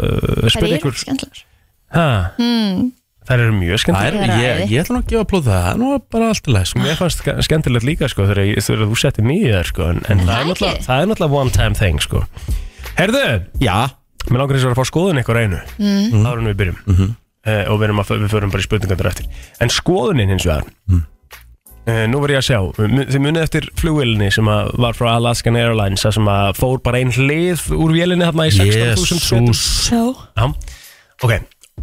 uh, spyrja ykkur. skemmtilegur. Ha, Mm, þær eru mjög skemmtilegar. Er ég, ég ætla nú að gefa plóð það Það er nú bara allt í læs Mér fannst ske- skemmtilegt líka sko þegar, ég- þegar þú settir mig í þær sko en, en það, er náttúrulega, það er náttúrulega one time thing sko Herðu, Já mér langar og að fá skoðun ykkur einu mm. áður en við byrjum mm -hmm. og við, erum að, við förum bara í spurningandur eftir en skoðunin hins vegar mm. Nú var ég að sjá. Þið munið eftir flugvélinni sem að var frá Alaskan Airlines sem að fór bara ein hlið úr vélinni þarna í 16.000 fetum Jésús so. Já, ok.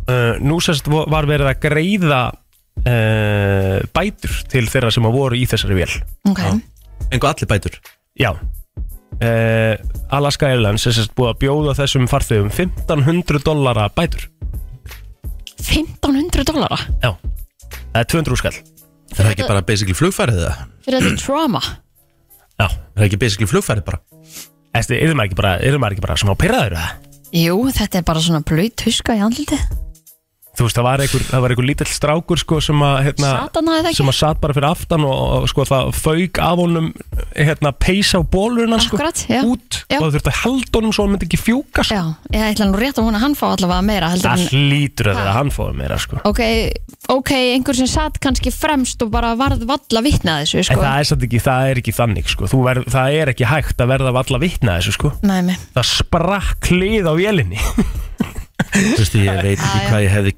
Uh, Nú sérst var verið að greiða uh, bætur til þeirra sem að voru í þessari vél. Ok, Engu allir bætur? Já. Uh, Alaska Airlines er sérst búið að bjóða þessum farþegum 1500 dollara bætur. 1500 dollara? Já. Það er 200 skall Er það ekki bara basically flugfærið það? fyrir þetta trauma. Já Er það ekki basically flugfærið bara? Æstu, er maður ekki bara, er maður ekki bara smá pyrraður það? Jú, þetta er bara svona blöyt huska í andliti. Þú veist, það var einhver, það var einhver lítill strákur sko sem að, hérna, Satan hafði það ekki? sem að satt bara fyrir aftan og, og sko það fauk af honum hérna peisa á bólurinn sko, Akkurat, já. út Já. og það þurfti að halda honum svo hann myndi ekki fjúka sko. Já, ég ætla nú rétt að hún að hann fá allavega meira heldur það en hlýtur að vera hann fóði meira sko. Ok, ok, einhver sem satt kannski fremst og bara varð valla vitna þessu en sko. það er, samt ekki, það er ekki þannig sko. Þú verð, það er ekki hægt að verða valla vitna þessu sko. Nei, nei, það sprakk lið á vélinni Þú veist, ég veit ekki hvað ég hefði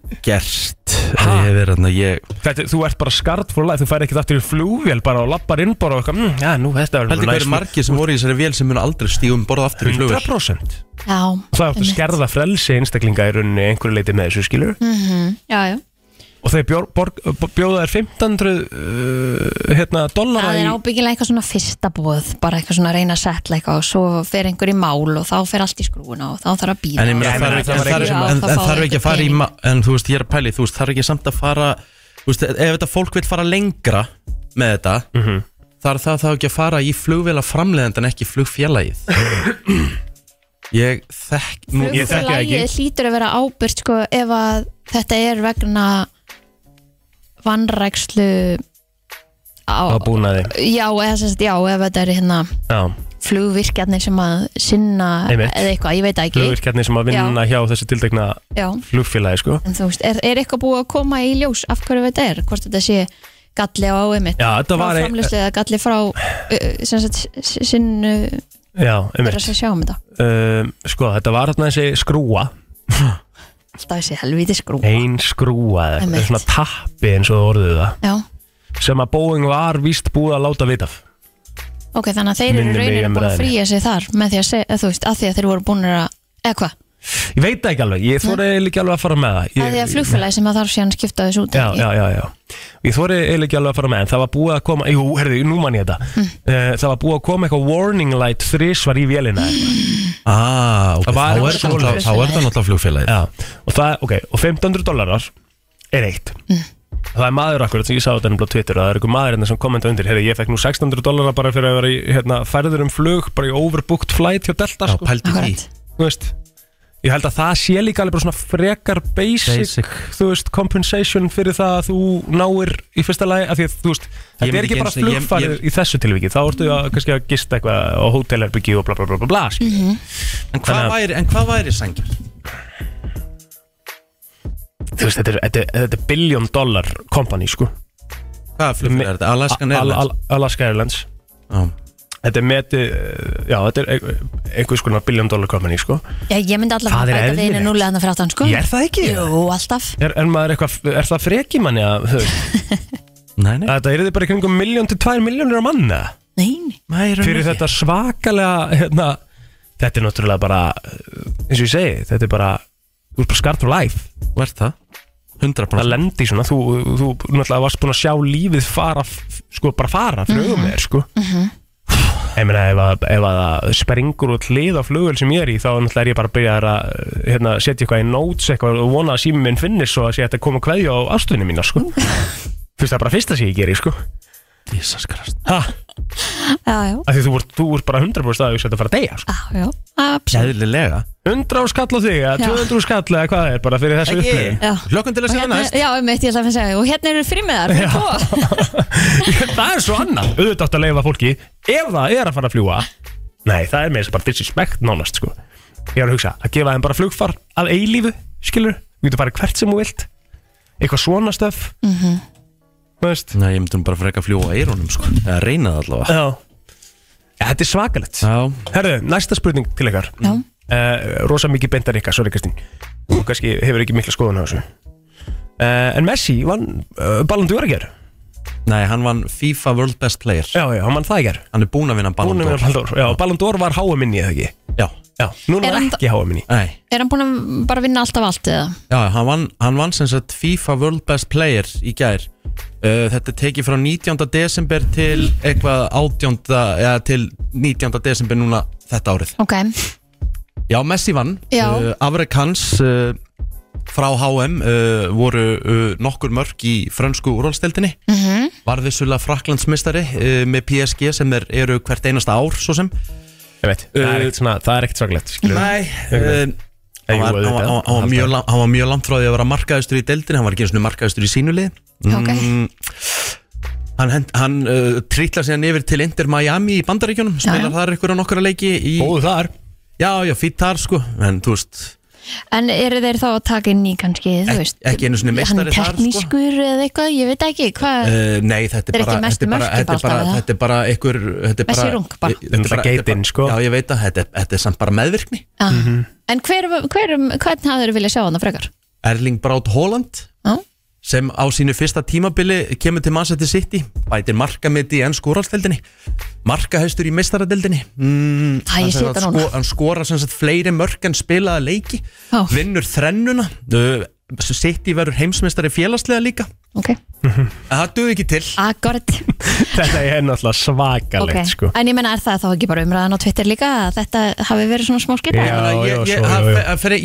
Ha? ég hefði verið ég Þetta, þú ert bara skart for life, þú fær ekki aftur í flugvél bara og lappar inn bara og eitthvað, mm, já, nú, þetta Heldur verður hverju margir sem voru í þessari vél sem mun aldrei stígum borða aftur í flugvél? 100% já Það áttu að einmitt. skerða frelsi einstaklinga í rauninni einhverju leiti með þessu skilur Mhm, Já, já, og þeir bjór, borg, bjóða þær 1500 uh, hérna, dollara það er ábyggilega eitthvað svona fyrsta bóð bara eitthvað svona að reyna að setla eitthvað og svo fer einhver í mál og þá fer allt í skrúuna og þá þarf að býða En þarf ekki- að fara í En þú veist, ég er að pæli, þú veist, þarf ekki samt að fara Þú veist, ef þetta fólk vil fara lengra með þetta Mhm. þarf það þá ekki að fara í flugvéla framleiðand en ekki flugfélagið Ég þekk nú, Ég þekki það ekki. Flugfélagið hlýtur að vera ábyrgt sko ef að þetta er vegna vannrækslu á, á búnaði. Já, eða sagt, já, ef þetta er hérna Já, flugvirkjarnir sem að sinna Einmitt. eða eitthvað, ég veit ekki. Flugvirkjarnir sem að vinna hjá þessi tildegna já, flugfélagi sko. En þú veist, er, er eitthvað búið að koma í ljós af hverju þetta er, hvort þetta sé galli á Já, þetta frá var ein- framlýslu eða galli frá sagt, s- sinn Já, einmitt. Að sjá um þetta. Um, Sko, þetta var þarna þessi skrúa alltaf þessi helviti skrú Ein skrúa eða Einmitt. eitthvað, svona tappi eins og það orðuðu það. Já, sem að Boeing var víst búið að láta vita af. Ok, þannig að þeir eru Minnir mig rauninni um búin að ræðinni. fríja sig þar með því að, segja, þú veist, að því að þeir voru búin að eða hvað, Ég veit það ekki alveg, ég þóri eiginlega ekki alveg að fara með það. Að því að ég, flugfélagi sem að þarf síðan skipta þessu út Já, já, já, já. Ég þóri eiginlega ekki alveg að fara með en það var búið að koma, jú, herðu, nú man ég þetta. Uh, Það var búið að koma eitthvað warning light þrísvar í vélina. Ah, ok, Það var þá er það náttúrulega- er það flugfélagið. Já, og það, ok, og 1500 dólarar er eitt. Hm. Það er maður akkurat sem ég sá þetta nefnilega á Twitter og það er einhver maður hérna sem kommenta undir Herri, ég fekk nú 600 dólarar bara fyrir að vera í hérna, færður um flug, bara í overbooked flight hjá Delta, Já, sko, pældi því. Þú veist Ég held að það sé líka alveg bara svona frekar basic, Basic. þú veist, compensation fyrir það að þú náir í fyrsta lagi, af því að þú veist, þetta er ekki bara flugfarið ég- í þessu tilviki, þá ertu að, kannski að gista eitthvað á hótelherbyggi og bla bla bla bla bla, skil. Mhm. En hvað Þannig væri, en hvað væri sangjar? þú veist, þetta er, þetta, er- þetta er billion dollar company, sko. Hvaða flugfélag er þetta? Alaskan Al- Airlines? Al- Alaska Airlines. Já. Þetta er metið, eh, já, þetta er ein- einhvers konar billion dollar company, sko. Já, ég myndi Það er bæta þeirinu eðlilegt. núlega hann að fráttan sko Ég er það ekki? Jú, alltaf Er, er maður eitthvað, er það freki manni að, Nei, nei, að þetta er þið bara í kringum miljón til tvær miljónir á manna? Nei, nei. nei fyrir þetta svakalega hérna, þetta er náttúrulega bara eins og ég segi, þetta er bara þú ert bara scarred for life ert það? 100% það lendi í svona, þú, þú náttúrulega varst búin að sjá lífið fara sko bara fara flugum með þér sko ég meina ef að, ef að það springur út hlið á flugvel sem ég er í þá náttúrulega er ég bara að byrja að hérna, setja eitthvað í notes eitthvað og vona að sími minn finnir svo að sé að þetta koma kveðja á ástunni mína sko. Fyrst það er bara fyrsta sem ég geri sko Jesus Christ ha, Já, já, af því þú ert, þú ert bara 100% að þú setja að fara að deyja sko. já, já. Absolutt. Gæðilega 100 á skall á þig, eða Já. 200 skall eða hvað það er bara fyrir þessu Ekki. upplifin Já. Hlökkum til að Og sjá hérna, næst. Já, einmitt, ég ætla að segja. Og hérna eru frímiðar fyrir tvo. það er svo annað, auðvitað átt að leifa fólki ef það er að fara að fljúa nei, það er með þess að bara disrespect nánast sko. ég er að hugsa, að gefa þeim bara flugfar að eilífu, skilur, þú getur bara hvert sem þú vilt. Eitthvað svona stöf mm -hmm. Veist? Nei, ég myndi nú bara freka að fljúa á eirónum sko. Eða reyna það allavega. Já. ja, þetta er svakalegt. Já. Herðu, næsta spurning til ykkar. Já. uh, rosa mikið bendar ykkar, sorry Kristín. Og kannski hefur ekki mikla skoðun á þessu. Uh, en Messi vann uh, Ballon d'Or að gera Nei, hann vann FIFA World Best Player. Já, já, hann vann það að gera Hann er búinn að vinna Ballon Búin að d'Or. vinna Ballon d'Or. Já, Ballon d'Or var HM-inni eða ekki? Já, Já, núna Er hann ekki HM-inni nei Er hann búin að bara vinna alltaf allt eða? Já, hann vann, hann vann sem sagt FIFA World Best Player í gær uh, Þetta er tekið frá 19. desember til eitthvað 18. eða til 19. desember núna þetta árið Ok, Já, Messi vann Já. uh, Afrek hans uh, frá HM uh, voru uh, nokkur mörg í frönsku úrvalstildinni mm Mhm. -hmm. Var vissulega Fraklandsmistari uh, með PSG sem er, eru hvert einasta ár svo sem Ég veit, það er Uh, ekkert svona, það er ekkert við. Nei, uh, Hann var, hann, var, auðvitað. hann, var, hann, var mjög, lang- hann var mjög langt frá því að vera markaðistur í deildinni Hann var ekki eins og markaðistur í sínu lið Ok. Hann, hann uh, trítlar síðan yfir til Inter Miami í bandaríkjunum Spilar þar ykkur á nokkura leiki í, Góðu þar Já, já, fýtt þar sko En þú veist, En eru þeir þá að taka inn í kannski, þú Ek- veist ekki einu sinni meistari Hann er þar, sko. teknískur eða eitthvað, ég veit ekki hvað uh, nei, þetta er bara Þetta er bara, þetta er bara, þetta er bara ykkur þetta er Messi bara- rung bara. Þetta er bara geitin, sko. Já, ég veit að þetta, er- þetta er samt bara meðvirkni ah. Mhm. En hver, hver, hvern hafður þeir vilja sjá hann frekar? Erling Braut Haaland Já, sem á sínu fyrsta tímabili kemur til Manchester City bætir markamiti í ennsku úrvalsteldinni markahæstur í meistaradeldinni mm, Æ, ég þetta sko, núna. hann skora sem sagt fleiri mörk en spilaða leiki Já. vinnur þrennuna City verður heimsmeistari félagslega líka. Ok, en það duði ekki til. Þetta er náttúrulega svakalegt Ok, sko. En ég menna er það þá ekki bara umræðan á Twitter líka að þetta hafi verið svona smá að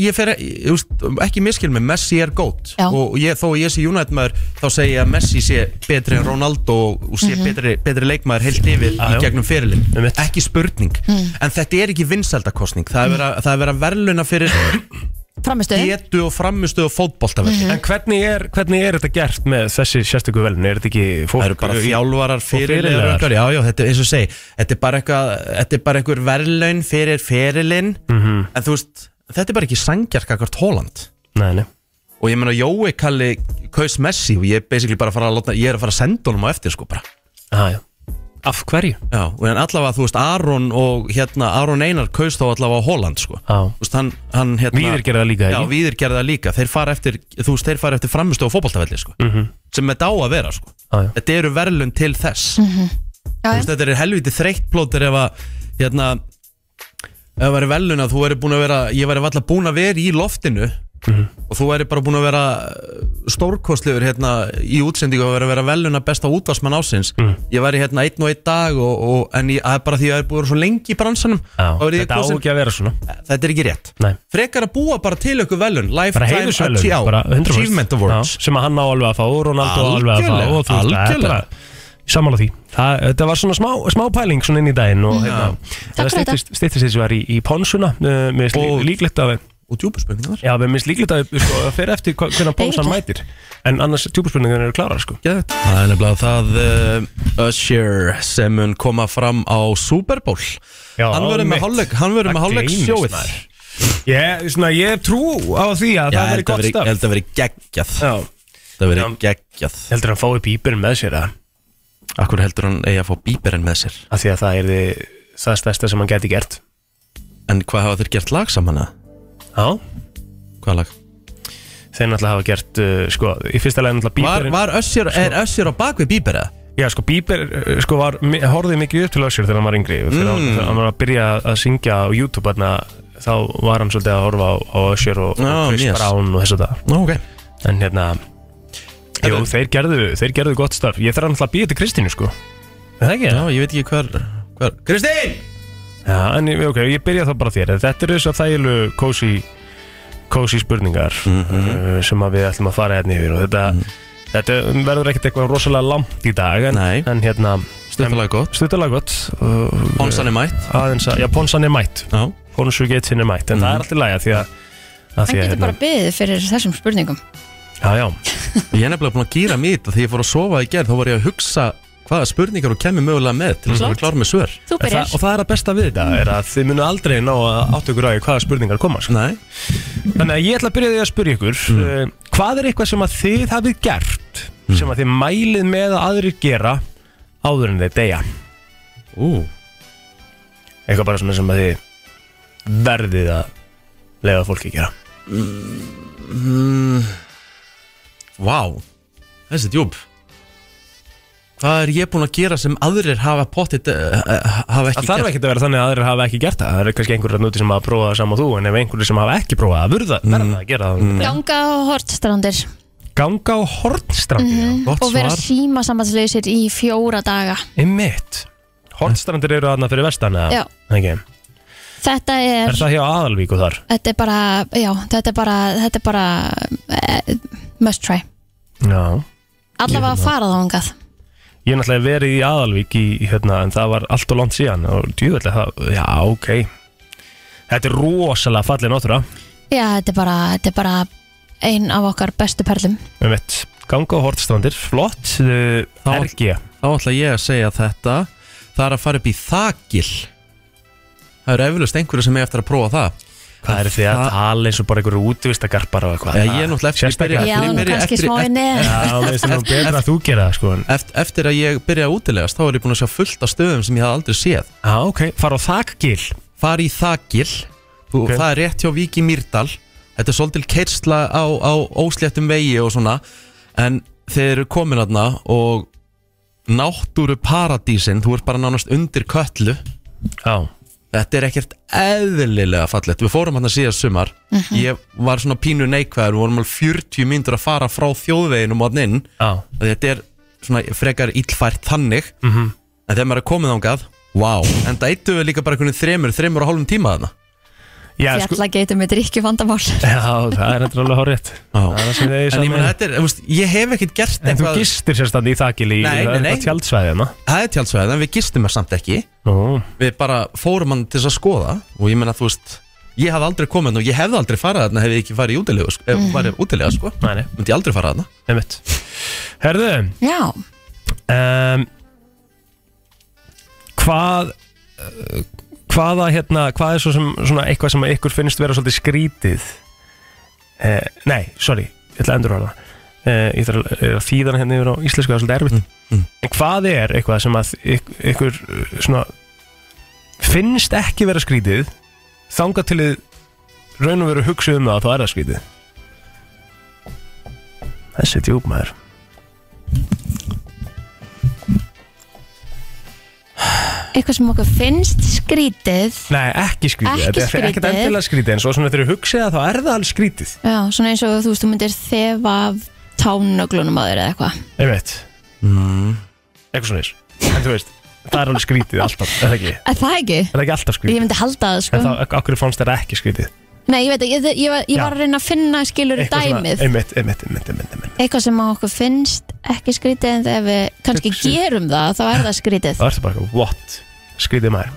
ég, fer- ekki miskil með Messi er gót Já. og ég, þó ég sé United maður þá segi ég að Messi sé betri en Ronaldo og sé betri, betri leikmaður heilt yfir Já, í gegnum fyrirlin Einmitt. ekki spurning. En þetta er ekki er verið að- það er verið að verðluna fyrir Framistuð getu og framustu og fótboltavelli En hvernig er, hvernig er þetta gert með þessi sérstöku velun? Er þetta ekki fólk Það eru bara þjálfarar fyrirlegar fyrirliðar. já, já, þetta er eins og segi Þetta er bara eitthvað, þetta er bara einhver verðlaun fyrir fyrirlin Mhm. En þú veist, þetta er bara ekki sangjark akkart Holland Nei, nei Og ég meina, Jói kalli kaus Messi Og ég er basically bara að fara að láta, ég er að fara að senda honum á eftir sko bara ah, já. Af hverju? Já, og en allavega, þú veist, Aron og hérna, Aron Einar kaus þá allavega á Holland sko Já. Þú veist, hann, hann hérna Víðir gerði það líka, Já, ekki? Víðir gerði það líka Þeir fara eftir, þú veist, þeir fara eftir framustu og fótboltavelli sko Mhm. Sem þetta á að vera sko Já, já. Þetta eru verðlun til þess Já, Þú já. veist, þetta er helviti þreytt plótur ef að hérna ef það væri velun að þú væri búin að vera ég væri valla búin að vera í loftinu Mhm. og þú væri bara búin að vera stórkostlegur hérna í útsendingu og vera velun að besta útvarsmann ásins Mhm. ég væri hérna einn og einn dag og, og, en ég, það er bara því að það er búin að vera svo lengi í bransanum Já, ég þetta á kosin, ekki að vera svona þetta er ekki rétt Nei. frekar að búa bara til ykkur velun lifetime heiðusvelun achie- já, bara 100%. achievement awards Sem að hann á alveg að fá og Ronaldo á alveg að fá og þú veist, það er Samála því það, Þetta var svona smá, smá pæling svona inn í daginn og hérna, Takk það fyrir þetta. stýttist þessu var í, í Ponsuna uh, Mér finnst líklegt að og djúbuspurningar Já, mér finnst líklegt að sko, það fer eftir hva- Ponsan Eiginlega. mætir En annars tjúpurspurningar eru klárar sko Geðvegt. Það er nefnilega það uh, Usher sem mun koma fram á Super Bowl Já, Hann verður með mitt. hálfleik Hann verður með Það hálfleik sjóið. Ég, svona, ég hef trú á því að Já, það verður gott ég staf held að veri geggjað Já, Það veri Já. geggjað heldur hann fái bíberinn með sér að, Akkur heldur hann eigi að fá bíberinn með sér að því að það er þið, það stærsta sem hann geti gert En hvað hafa þeir gert lag saman að? Hvað lag? þeir náttúrulega hafa gert uh, sko, í fyrsta leginn náttúrulega Var, bíberinn var Usher, er Usher á bakvið bíber eða? Já, sko, Bieber uh, sko, var, mi- horfði mikið upp til Usher þegar hann var yngri þegar Mm. hann, þegar hann var að byrja að syngja á YouTube þarna, þá var hann svolítið að horfa á, á Usher og, Já, og Chris yes. Brown og þess að það Nó, ok en hérna Jú, þeir gerðu, þeir gerðu gott starf Ég þarf náttúrulega að býja til Kristínu, sko Er það ekki? Já, ég veit ekki hver, hver. Kristín! Já, en ok, ég byrja þá bara þér. Þetta eru þess að þægilu cozy cozy spurningar Mhm. uh, sem að við ætlum að fara hérna yfir og þetta, þetta verður ekkert eitthvað rosalega langt í dag en, en hérna Stuttalega gott. Stuttalega gott. Uh, Ponsan er mætt. Aðeins að, Já, Ponsan er mætt. Já. Ponsugetsin er mætt En það er alltaf lægja því að, að Hann því að getur hérna, bara beðið fyrir þessum spurningum. Já, já. Ég er nefnilega búin að gýra mér þetta. Þegar ég fór að sofa í gerð Þá var ég að hugsa hvaða spurningar þú kemur mögulega með Til þess að vera klár með svör. Þú En byrjar. það, og það er að besta við þetta er að þið munu aldrei ná að áttu ykkur á því hvaða spurningar koma sko. Nei. Þannig að ég ætla að byrja því að spyrja ykkur mm. Hvað er eitthvað sem að þið hafið gert sem að þið mælið með að aðrir gera áður en þeir deyja? Ú. Eitthvað bara svona sem að þið verðið að leiða fólki að gera. Mm, Vá. Þessi djúb Hvað er ég búin að gera sem aðrir hafa pottit uh, hafa ekki Það þarf gert? ekki að vera þannig að aðrir hafa ekki gert það. Það er kannski einhverjum núti sem hafa prófað það saman og þú En ef einhverjum sem hafa ekki prófað að verða, verða að gera það. Ganga á hortstrandir Ganga á hornstrandi mm Gott og vera síma sambandsleysir í fjóra daga. Einmitt. Hornstrandir eru aðna fyrir vestan eða? Ekki. Þetta er, Er það hjá Aðalvík og þar? þetta er bara, já, þetta er bara, þetta er bara uh, must try. Já. Allavega að fara þá hangað Ég er náttúrulega verið í Aðalvík í, hérna, en það var allt og langt síðan og djúðlega það, já ok. Þetta er rosalega fallið náttúra. Já, þetta er bara, þetta er bara ein af okkar bestu perlum. Við veit, ganga á hortstrandir, flott uh, Þá- RG Þá ætla ég að segja þetta. Það er að fara upp í þakil. Það eru eflust einhverju sem er eftir að prófa það Hvað er því að Það- tala eins og bara einhverju útvistagarpar og eitthvað. Já, ég er náttúrulega eftir- Sérstaklega. ég Já, byrja- nú byrja kannski eftir- smá í neð Já, það nú betra að þú gera það sko Eftir, eftir að ég byrja að útilegast þá er ég búin að sjá fullt af stöðum sem ég hafði aldrei séð. Já, ok, fara á þakgil. Fari í þakil og Ok. það er rétt hjá Víki Mýrdal. Þetta er svolítil keirsla á, á ósléttum vegi og svona. En þeir eru komin aðna og náttúru paradísin Þú ert bara nánast undir köllu Já, Þetta er ekkert eðlilega fallegt. Við fórum hann að síðast sumar. Ég var svona pínu neikvæður. Við vorum alveg 40 myndur að fara frá þjóðveginum og inn. Já, Þetta er svona frekar illfært þannig. Mhm. En þegar maður er komið ángað Vá, en það eittu við líka bara einhvern þremur, þremur og hálfum tíma þarna Fjallageitum með drikki vandamál. Já, það er þetta alveg horrið Það er það sem þið En ég meina, þetta er, þú veist, ég hef ekkert gert En þú eitthvað gistir sérstandi í þakil í Nei, nei, það er nei. eitthvað tjaldsvæði hérna Það er tjálsvæðið, en við gistum það samt ekki. Nú, Við bara fórum hann til þess að skoða Og ég meina, þú veist Ég hafði aldrei komið og ég hefði aldrei farið þarna Hefði ég ekki farið í útilegu, sko, ef farið útilega, sko. Nei, nei, Myndi ég aldrei fara þarna. Einmitt. Herðu, Já, um, hvað uh, hvaða hérna, hvað er svo sem svona eitthvað sem ykkur finnst vera svolítið skrítið? Uh, nei, sorry ég ætla að endur hana uh, ég þarf að, er að þýða hana hérna yfir á íslensku það er svolítið erfitt. Mm, mm. en hvað er eitthvað sem að ykk- ykkur uh, svona finnst ekki vera skrítið þangað til þið raun og veru hugsið um það að þá er það skrítið? Þessi djúpmaður eitthvað sem okkur finnst skrítið Nei, ekki skrítið, Ekki þetta er ekkert skrítið. endilega skrítið en svo svona þegar þú hugsið að þá er það alveg skrítið Já, svona eins og þú veist, þú myndir þefa af tánöglunum að þér eða eitthvað Einmitt, mm. eitthvað svona þess En þú veist, það er alveg skrítið alltaf, er það ekki? Er það ekki? Er það ekki alltaf Ég skrítið? myndi halda það, sko En þá, okkur fannst þetta ekki skrítið Nei, ég veit ekki, ég, ég, ég var að reyna að finna skilur svona- dæmið. Einmitt, einmitt, einmitt, einmitt, Eitthvað sem að okkur finnst ekki skrítið en þegar við kannski Hugsi. gerum það, þá er það skrítið. Það ertu bara eitthvað, what? Skrítið maður.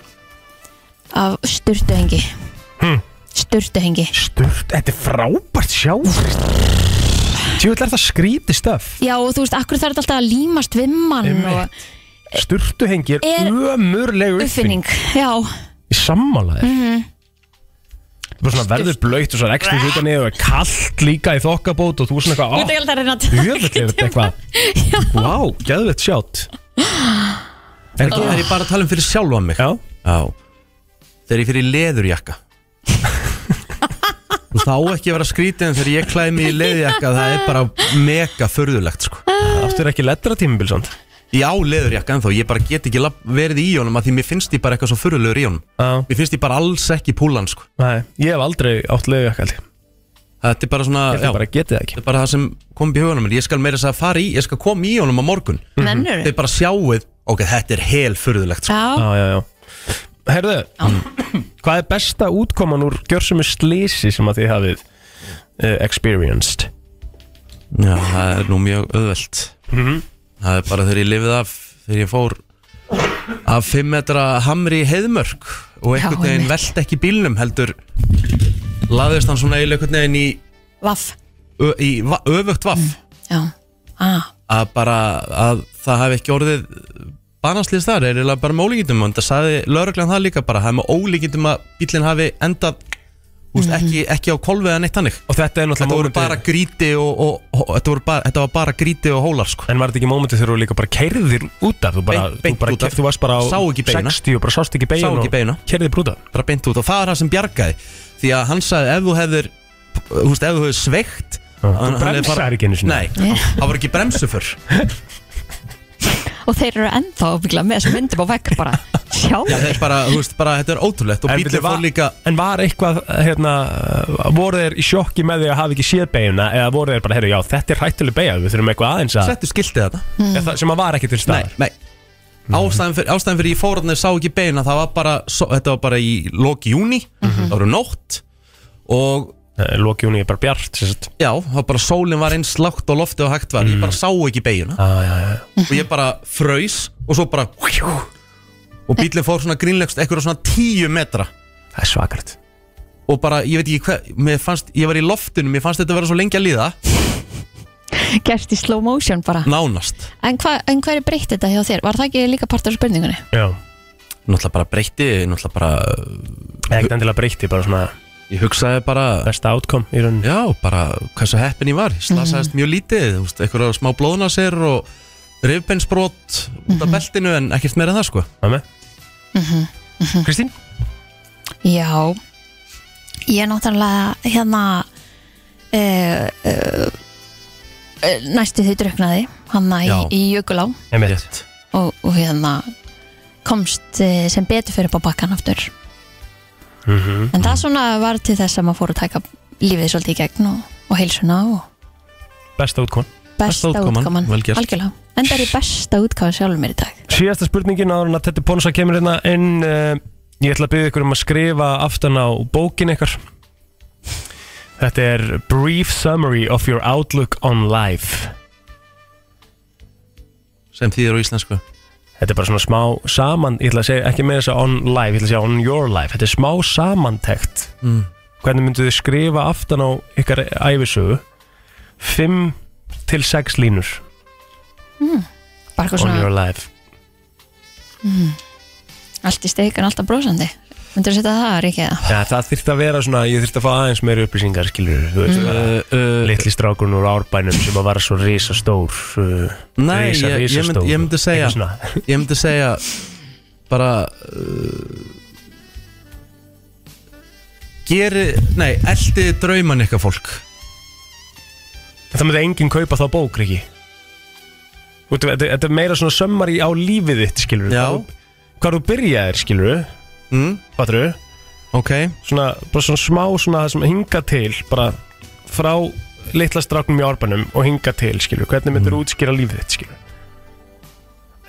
Af sturtuhengi. Hm. Sturtuhengi. Sturt, þetta er frábært sjá Tjóðlega er það skrítið stöf. Já, og þú veist, akkur þarf þetta alltaf að límast við mann og Sturtuhengi er Er- ömurlegu uppfinning. Já, Í sammálaðir mm. -hmm. Svona verður blöytt og svo er ekstra hluta niður og er kallt líka í þokkabót og þú er svona eitthvað, Þú ert ekki alltaf að reyna að er þetta eitthvað? Vá, geðvett sjátt. Er, ekki, er ég bara að tala um fyrir sjálfa mig? Já, Já. Þegar ég fyrir leðurjakka. Þú veist, það á ekki að vera skrítið en þegar ég klæði mig í leðurjakka það er bara mega förðulegt sko. áttur ekki lettra tímabil svont Já, leðurjakka ennþá, ég bara get ekki verið í honum að því mér finnst ég bara eitthvað svo förðulegur í honum. Já, Mér finnst ég bara alls ekki púlan sko. nei, ég hef aldrei átt leiðjakkaldi Ég. Þetta er bara svona, já, hef bara getið það ekki. Þetta er bara það sem kom upp í hugunum. Ég skal meira þess að fara í, ég skal koma í honum á morgun. Nennur Þið bara sjáuð, ok, þetta er hel förðulegt sko. Já, Já, já, já. Herðu, hvað er besta útkoman úr gjörsum slísi sem að þið hafið uh, experienced? Já, það er nú mjög auðvelt. Mhm. Það er bara þegar ég lifið af Þegar ég fór Af 5 metra hamri í heiðmörk Og einhvern veginn velt ekki bílnum Heldur Laðist hann svona einhvern veginn í, vaff. Í va, öfugt vaff. Já, ah, Að bara Að það hafi ekki orðið Banaslýst þar er eiginlega bara með ólíkindum. Og það sagði lögreglan það líka bara Það er með ólíkindum að bílinn hafi endað Úst, ekki, ekki á kolvið en eitt hannig Og þetta er Þetta voru bara gríti og, og, og þetta, voru bara, þetta var bara gríti og hólar sko. En var þetta ekki mómentið þegar þú líka bara keirðir út af? Þú, bara, Beint- beint þú, bara, af. þú varst bara á Sá ekki beina. 60 og bara sást ekki beina Sá ekki beina. Keirðir brúta bara beint út. Og það er það sem bjargaði. Því að hann sagði ef þú hefðir þú veist, ef þú hefðir sveikt Þú er bremsar ekki einu sinni. Nei, það var ekki bremsu fyrr og þeir eru ennþá ábyggla með þessum myndum á vegg bara. Sjá. Já, þetta er bara, þú veist, bara, þetta er ótrúlegt og En bílinn bíddu, fór var- líka En var eitthvað, hérna, voru þeir í sjokki með því að hafa ekki séð beiguna eða voru þeir bara, heyrðu, já, þetta er hættuleg beigja, við þurfum eitthvað aðeins að, settu skiltið þetta mm. það, sem að var ekki til Nei, staðar. nei Ástæðan fyrir, ástæðan fyrir ég fór hann sá ekki beina það var bara, so, þetta var bara í loki júni það voru nótt og Eh, Lokjúni er bara bjart, sagt. já, það var bara sólinn var eins lágt á lofti og hægt var, ég bara sá ekki beina Ah, já, já, já. og ég bara fröys og svo bara og bílinn fór svona grínlegst eitthvað svona tíu metra Það er svakart. og bara, ég veit ekki hvað mér fannst, ég var í loftinu, mér fannst þetta vera svo lengi að líða Gerst í slow motion bara nánast, En, hva, en hvað er breytt þetta hjá þér? Var það ekki líka partur af spurningunni? Já, náttúrulega bara breytti náttúrulega bara, ekkert endilega breytti bara svona ég hugsaði bara besta outcome í rauninni. Já, bara hversu heppin ég var. Ég slasaðist mjög lítið, eitthvað smá blóðna sér og rifbeinsbrot út af beltinu en ekkert meira en það sko. Það með? Kristín? Já. Ég er náttúrulega hérna uh, uh, næstu því druknaði hann í, Jökulá. Og, og hérna komst uh, sem betur fyrir upp á bakkan aftur Mhm. en það svona var til þess að maður fór að taka lífið svolítið í gegn og, og heilsuna og Besta útkon besta útkoman, útkoman, algjörlega. En það er í besta útkoman sjálfur mér í dag. Síðasta spurningin áður en að Tetti Ponsa kemur hérna inn uh, Ég ætla að byggja ykkur um að skrifa aftan á bókin ykkar. Þetta er Brief Summary of Your Outlook on Life. Sem þýðir á íslensku Þetta er bara svona smá saman Ég ætla að segja ekki með þess að on life Ég ætla að segja on your life. Þetta er smá samantekt. Mm. Hvernig myndu þið skrifa aftan á ykkar æfisögu 5 til 6 línur. Bara eitthvað on your svona life allt í steik en alltaf brósandi myndir þú setja það, Ríkja? Já, það þyrfti að vera svona, ég þyrfti að fá aðeins meira upplýsingar, skilur, þú veist, mm. uh, uh, litli strákurinn úr árbænum sem að vara svo risastór, uh, Nei, risa, ég- ég risastór, myndi- ég myndi segja- eitthvað svona. ég myndi segja bara uh, geri, nei, eldi drauman ykkar fólk Það myndi enginn kaupa þá bók, veit, Þetta þetta er meira svona sömmar í á lífið þitt, skilur, Já. hvað þú byrjaðir, skilur, mm, fattur þú, ok, svona, bara svona smá svona það sem hinga til, bara frá litla stráknum í árbænum og hinga til, skilur, hvernig myndir mm. útskýra lífið þitt, skilur.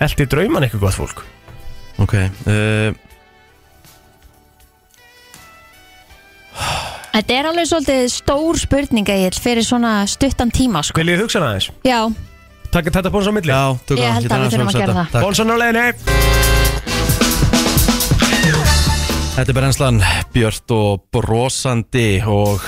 Eldi drauman eitthvað gott fólk. ok uh, Þetta er alveg svolítið stór spurning Egil fyrir svona stuttan tíma sko. Viljið hugsa það aðeins? Já, Takk þetta bóns á milli? Já, tökum Ég held að við þurfum að gera það. Takk. Bónsan á leiðinni Þetta er brennslan Björt og brosandi og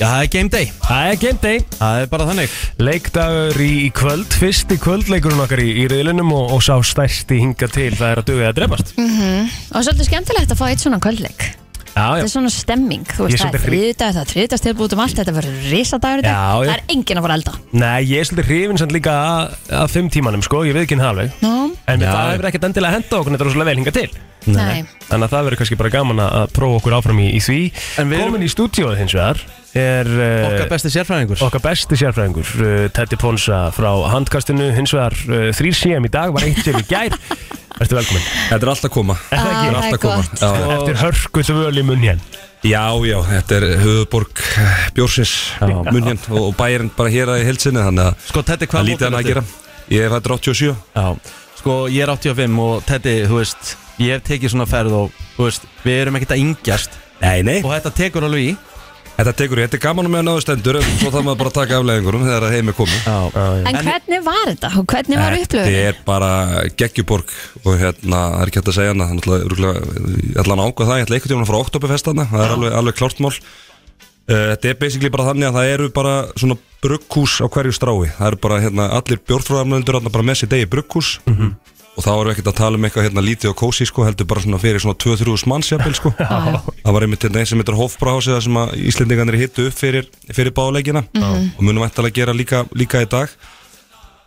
Já, það er game day. Það er game day. Það er bara þannig. Leikdagur í kvöld Fyrsti kvöldleikurinn okkar í, í riðlinum og, og sá stærsti hinga til Það er að dögja að drefast og svolítið skemmtilegt að fá eitt svona kvöldleik. Já, já. Þetta er svona stemming, þú veist, það er þriðdag, það er þriðdagstilbúið um allt, þetta verður risadagur í dag, Já, já. það er enginn að fara elda. Nei, ég er svolítið hrifin samt líka að, að fimm tímanum sko, ég veit ekki það alveg. Nú, En Já. það hefur ekkert endilega henda okkur Þetta er rosalega vel hinga til. Nei, Þannig að það verður kannski bara gaman að prófa okkur áfram í, í því. En við erum- Komin í stúdíóið hins vegar er uh, Okkar besti sérfræðingur. okkar besti sérfræðingur uh, Teddy Ponsa frá handkastinu. Hins vegar uh, 3CM í dag var eitt sem í gær. Ertu velkomin Þetta er alltaf að koma. Ah, Þetta er það er alltaf að koma. gott. já. Eftir hörku tvöl í munn hér já, já, þetta er höfuborg Bjórsins munn hér og, bæjarinn bara hér að í heilsinni Þannig að Sko, Teddy, það hvað er lítið hann að gera. Ég er fættur 87 Já, sko, ég er 85 og Teddy, þú veist Ég hef tekið svona ferð og, þú veist, við erum ekkert að yngjast. Nei, nei. Og þetta tekur alveg í. Þetta tekur, þetta er gaman með náðu stendur En svo þarf maður bara að taka afleðingurum þegar að heim er komið. Já, en hvernig var þetta? Og hvernig var Þetta upplöfun? er bara geggjuborg Og hérna, það er ekki hægt að segja hana Þannig að ég ætla að ákvað það Ég ætla einhvern tíma að fara á Oktoberfest hana Það er alveg, alveg klárt mál Þetta er basically bara þannig að það eru bara svona brugghús á hverju strái. Það eru bara hérna, allir bjórfrúðarmöndur bara með sér degi brugghús. Og þá erum við ekkert að tala um eitthvað hérna lítið og kósi sko, heldur bara svona fyrir svona 2-3 mannsjapil sko. það var einmitt hérna einn sem heitir Hofbrahásið þar sem að Íslendingarnir hittu upp fyrir, fyrir báleikina og munum ættilega gera líka, líka í dag.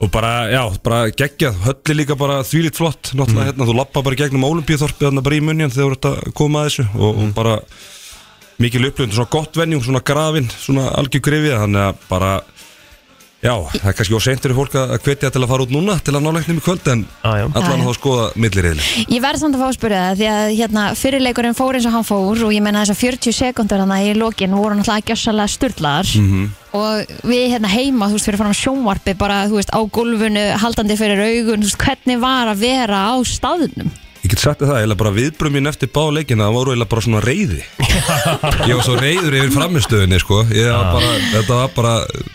Og bara, já, bara geggjað. Hölli líka bara þvílitt flott. Náttúrulega hérna, þú lappa bara í gegnum Ólimpíuþorpið þarna bara í munjan þegar þú ert að koma að þessu. Og, og bara mikil upplifun, svona gott venjum, svona grafin svona algjör grifið, þannig að bara já, það er kannski óseint fyrir fólk að að hvetja til að fara út núna til að náleiknum í kvöld en Ah, allan þá að skoða milliriðli Ég verð samt að fá að spyrja það því að hérna, fyrirleikurinn fór eins og hann fór og ég menna þessar 40 sekundur hann í lokin voru náttúrulega gjössalega sturlaðar Mhm. og við hérna heima, þú veist, fyrir fram sjónvarpi bara, þú veist, á gólfinu, haldandi fyrir augun, þú veist, hvernig var að vera á staðnum? Ég get sagt það, eiginlega bara viðbröð mín eftir báleikina það voru eiginlega bara svona reyði Ég var svo reyður yfir framistöðinni sko. Ég var bara, þetta var bara,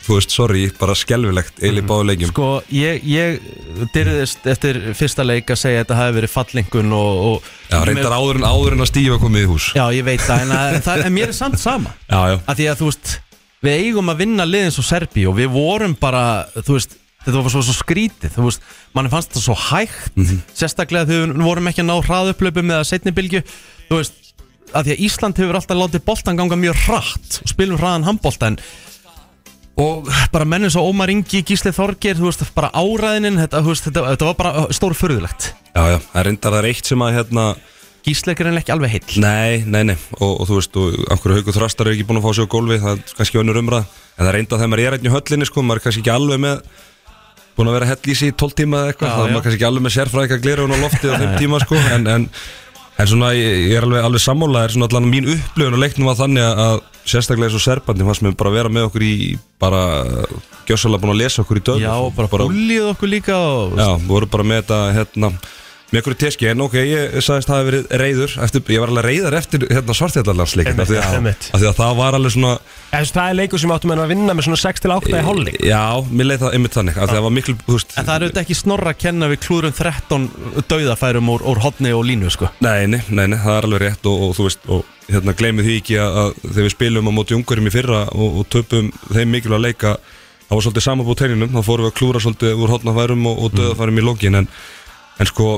þú veist, sorry, bara skelfilegt eiginlega í báleikjum Sko, ég, ég dyrðist eftir fyrsta leik að segja að þetta hafi verið fallingun og, og Já, reyndar áður en, áður en að stífa komið í hús. Já, ég veit það, en, að, en, það, en mér er samt sama. Já, já. Að Því að þú veist, við eigum að vinna liðin svo Serbi og við vorum bara, þú veist Þetta var svo, svo skrítið, þú veist, manni fannst það svo hægt Sérstaklega þegar við vorum ekki að ná hraðupplöpum eða setni bylgju. Þú veist, að því að Ísland hefur alltaf látið boltan ganga mjög hratt og spilum hraðan handbolta en og bara mennum svo Ómar Ingi, Gísli Þorgir þú veist, bara áræðinin þetta, veist, þetta, þetta var bara stór förðulegt Já, já, það reyndar það er eitt sem að hérna Gísli er ekki alveg heill. Nei, nei, nei Og, og þú veist, og einhverju haugur þrastar er ekki búin að fá sig á gólfi Það er kannski önnur umræð En það reyndar þegar maður er hérna í höllinni, sko Maður er kannski ekki alveg með Búin að vera hell í sig í 12 tíma eða eitthvað Það er maður kannski ekki alveg með sérfræðika glirun á lofti á þeim tíma, sko En, en, en svona, ég, er alveg, alveg sammála Er svona allan mín upplifun og leiknum var þannig að- að Sérstaklega og serbandi fannst mér bara vera með okkur í Bara gjössalega búin að lesa okkur í döð Já, bara búlið okkur líka og, Já, voru bara með þetta hérna, með einhverju teski, en ok, ég sagðist það hafi verið reyður, eftir, ég var alveg reyðar eftir hérna, svartfjallarlandsleikin, af, að- af því að það var alveg svona En veist, það er leikur sem áttum en að vinna með svona 6-8 í hálfleik. Já, mér leið það einmitt þannig, af því að það var miklu, þú veist En það er auðvitað ekki snorra að kenna við klúrum 13 dauðafærum úr, úr hotni og línu sko. Nei, nei, nei, nei, það er alveg rétt og, og þú veist, og hérna gleymið því ekki að, að þegar við spilum á móti ungurum í fyrra og, og töpum þeim mikilvæg leika það var svolítið saman búið teininum, þá fórum við að klúra svolítið úr hotnafærum og, og döðafærum í lókin en, en sko,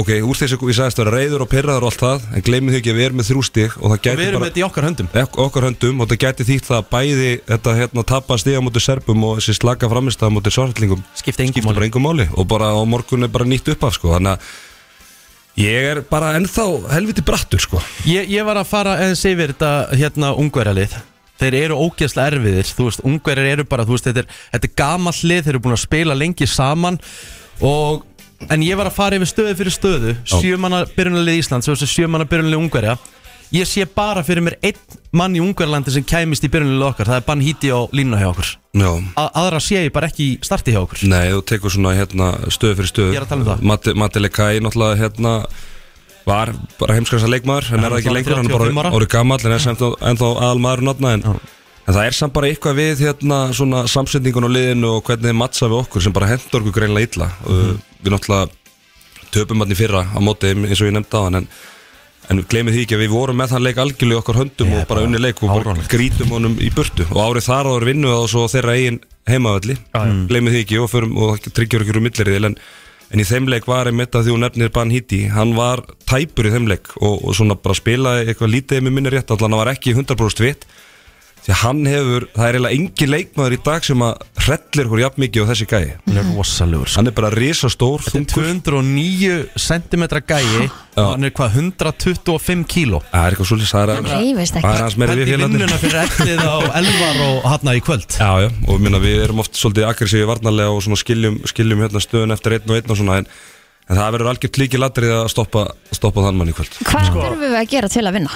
ok, úr þessu ég sagðist að reyður og pyrraður og allt það en gleymið því ekki að við erum með þrjú stig og það Og við gæti erum bara þetta í okkar höndum. Ek- okkar höndum og það gæti þýtt það að bæði þetta hérna tapa stiga mútið serbum og þessi slaka framistæða mútið svartlingum. Skipta engum skipta máli. bara engum máli. Og bara á morgun er bara nýtt upp af sko. Þannig að ég er bara ennþá helviti brattur sko. Ég, ég var að fara eða yfir þetta hérna ungverjalið. Þeir eru ógeðslega erfiðir, þú veist, ungverjar eru bara, þú veist, þetta er, þetta er gamall lið, þeir eru búin að spila lengi saman. Og, en ég var að fara yfir stöðu fyrir stöðu, sjömanna byrjunalið Íslands og sjömanna byrjunalið ungverja. Ég sé bara fyrir mér einn mann í ungverjalandi sem kæmist í byrjunalið okkar, það er Bann Híti og Lína hjá okkur. Já. A Aðra sé ég bara ekki í starti hjá okkur. Nei, þú tekur svona hérna stöðu fyrir stöðu. Ég er að tala um það. Matti, Matti Lekai náttúrulega hérna var bara heimskast leikmaður en er það ekki lengur, hann er 35 bara ára. orðið gamall en er samt ennþá aðal maður notna en, það er samt bara eitthvað við hérna svona samsetningun á liðinu og hvernig þið mattsa við okkur sem bara hendur okkur greinlega illa. Mhm. uh, við náttúrulega töpum hann í fyrra á móti eins og ég nefndi á hann en En gleymið því ekki að við vorum með þann leik algjörlega okkar höndum Ég og bara unni leik og bara grítum honum í burtu. Og árið þar áður vinnu það og svo þeirra eigin heimavalli gleymið því ekki og, förum, og tryggjur ykkur um millirið en, en í þeim leik var einmitt að því hún nefnir Ban Hiti hann var tæpur í þeim leik og, og svona bara spilaði eitthvað lítið með minni rétt allan hann var ekki 100% vitt því hann hefur, það er eiginlega engin leikmaður í dag sem að hrellir hún jafn mikið á þessi gæi Hann er rosalegur sko. hann er bara risastór Þetta er þungur 209 cm gæi og hann er hvað 125 kíló það er eitthvað svolítið það er- Hreyfist ekki. það er hans meiri við Hendi félagarnir. vinnuna fyrir eftir á Elvar og hann í kvöld Já, já, og minna, við erum oft svolítið aggressífi varnarlega og skiljum, skiljum hérna stöðun eftir einn og einn og svona en, en það verður algjört líki ladrið að stoppa, stoppa þann mann í kvöld. Hvað þurfum við að gera til að vinna?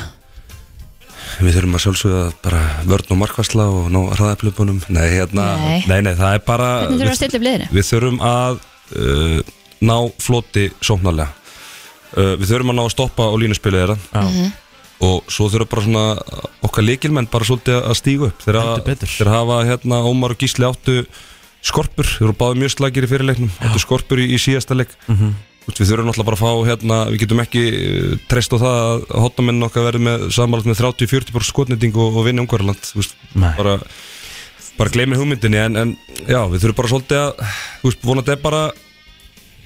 Við þurfum að sjálfsögða bara vörn og markvæsla og ná hraðaflupunum. Nei, hérna, Nei. nei, nei, það er bara... Þurfum við að við, þurfum að uh, ná floti sóknarlega. Uh, við þurfum að ná að stoppa á línuspilið þeirra Mhm. og svo þurfum bara svona okkar líkilmenn bara svolítið að stígu upp þeir, hafa hérna Ómar og Gísli áttu skorpur, þeir voru báði mjög slagir í fyrirleiknum áttu skorpur í, í síðasta leik Mhm. Þú veist, við þurfum náttúrulega bara að fá hérna, við getum ekki uh, treyst á það að hotnamennin okkar verði með samanlagt með 30-40% skotnending og, og vinni umhverfland Nei. bara, bara gleymi hugmyndinni en, en já, við þurfum bara svolítið að veist, vonandi er bara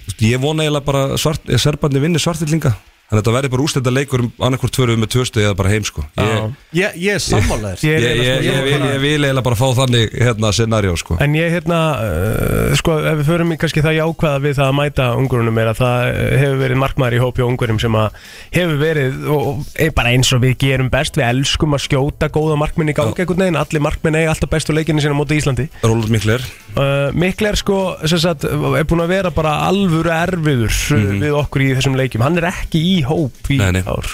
veist, ég vona eiginlega bara svart, eh, serbandi vinni svartillinga Þannig að þetta verði bara ústætta leikur um annarkvort tvöruð með tvö stuði eða bara heim sko. Ég, Ég, ég er sammálaður Ég ég, er ég, ég, eiginlega, ég, ég, vil eiginlega bara fá þannig hérna scenarió sko. En ég hérna, uh, sko, ef við förum í kannski það jákvæða við það að mæta ungurunum er að það uh, hefur verið markmaður í hópi og ungurum sem að hefur verið og, og er bara eins og við gerum best, við elskum að skjóta góða markminni í gangi einhvern veginn, allir markminn eiga alltaf bestu leikinu sína móti Íslandi. Róland Mikler. Uh, Mikli er sko, sem sagt, er búin að vera bara alvöru erfiður mm við okkur í þessum leikjum, hann er ekki í hóp í Nei, nei. ár.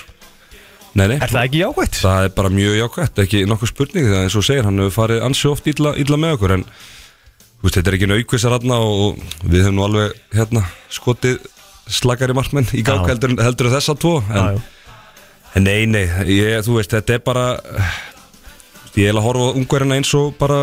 Nei, nei Er það ekki jákvætt? Það er bara mjög jákvæmt, ekki nokkuð spurning það eins og segir, hann hefur farið ansi oft illa, illa með okkur en þú veist, þetta er ekki naukvissar hann og við höfum nú alveg hérna skotið slagari markmenn í gang Já. heldur, heldur þessa tvo en, já. en nei, nei, ég, þú veist, þetta er bara Ég er að horfa á ungverina eins og bara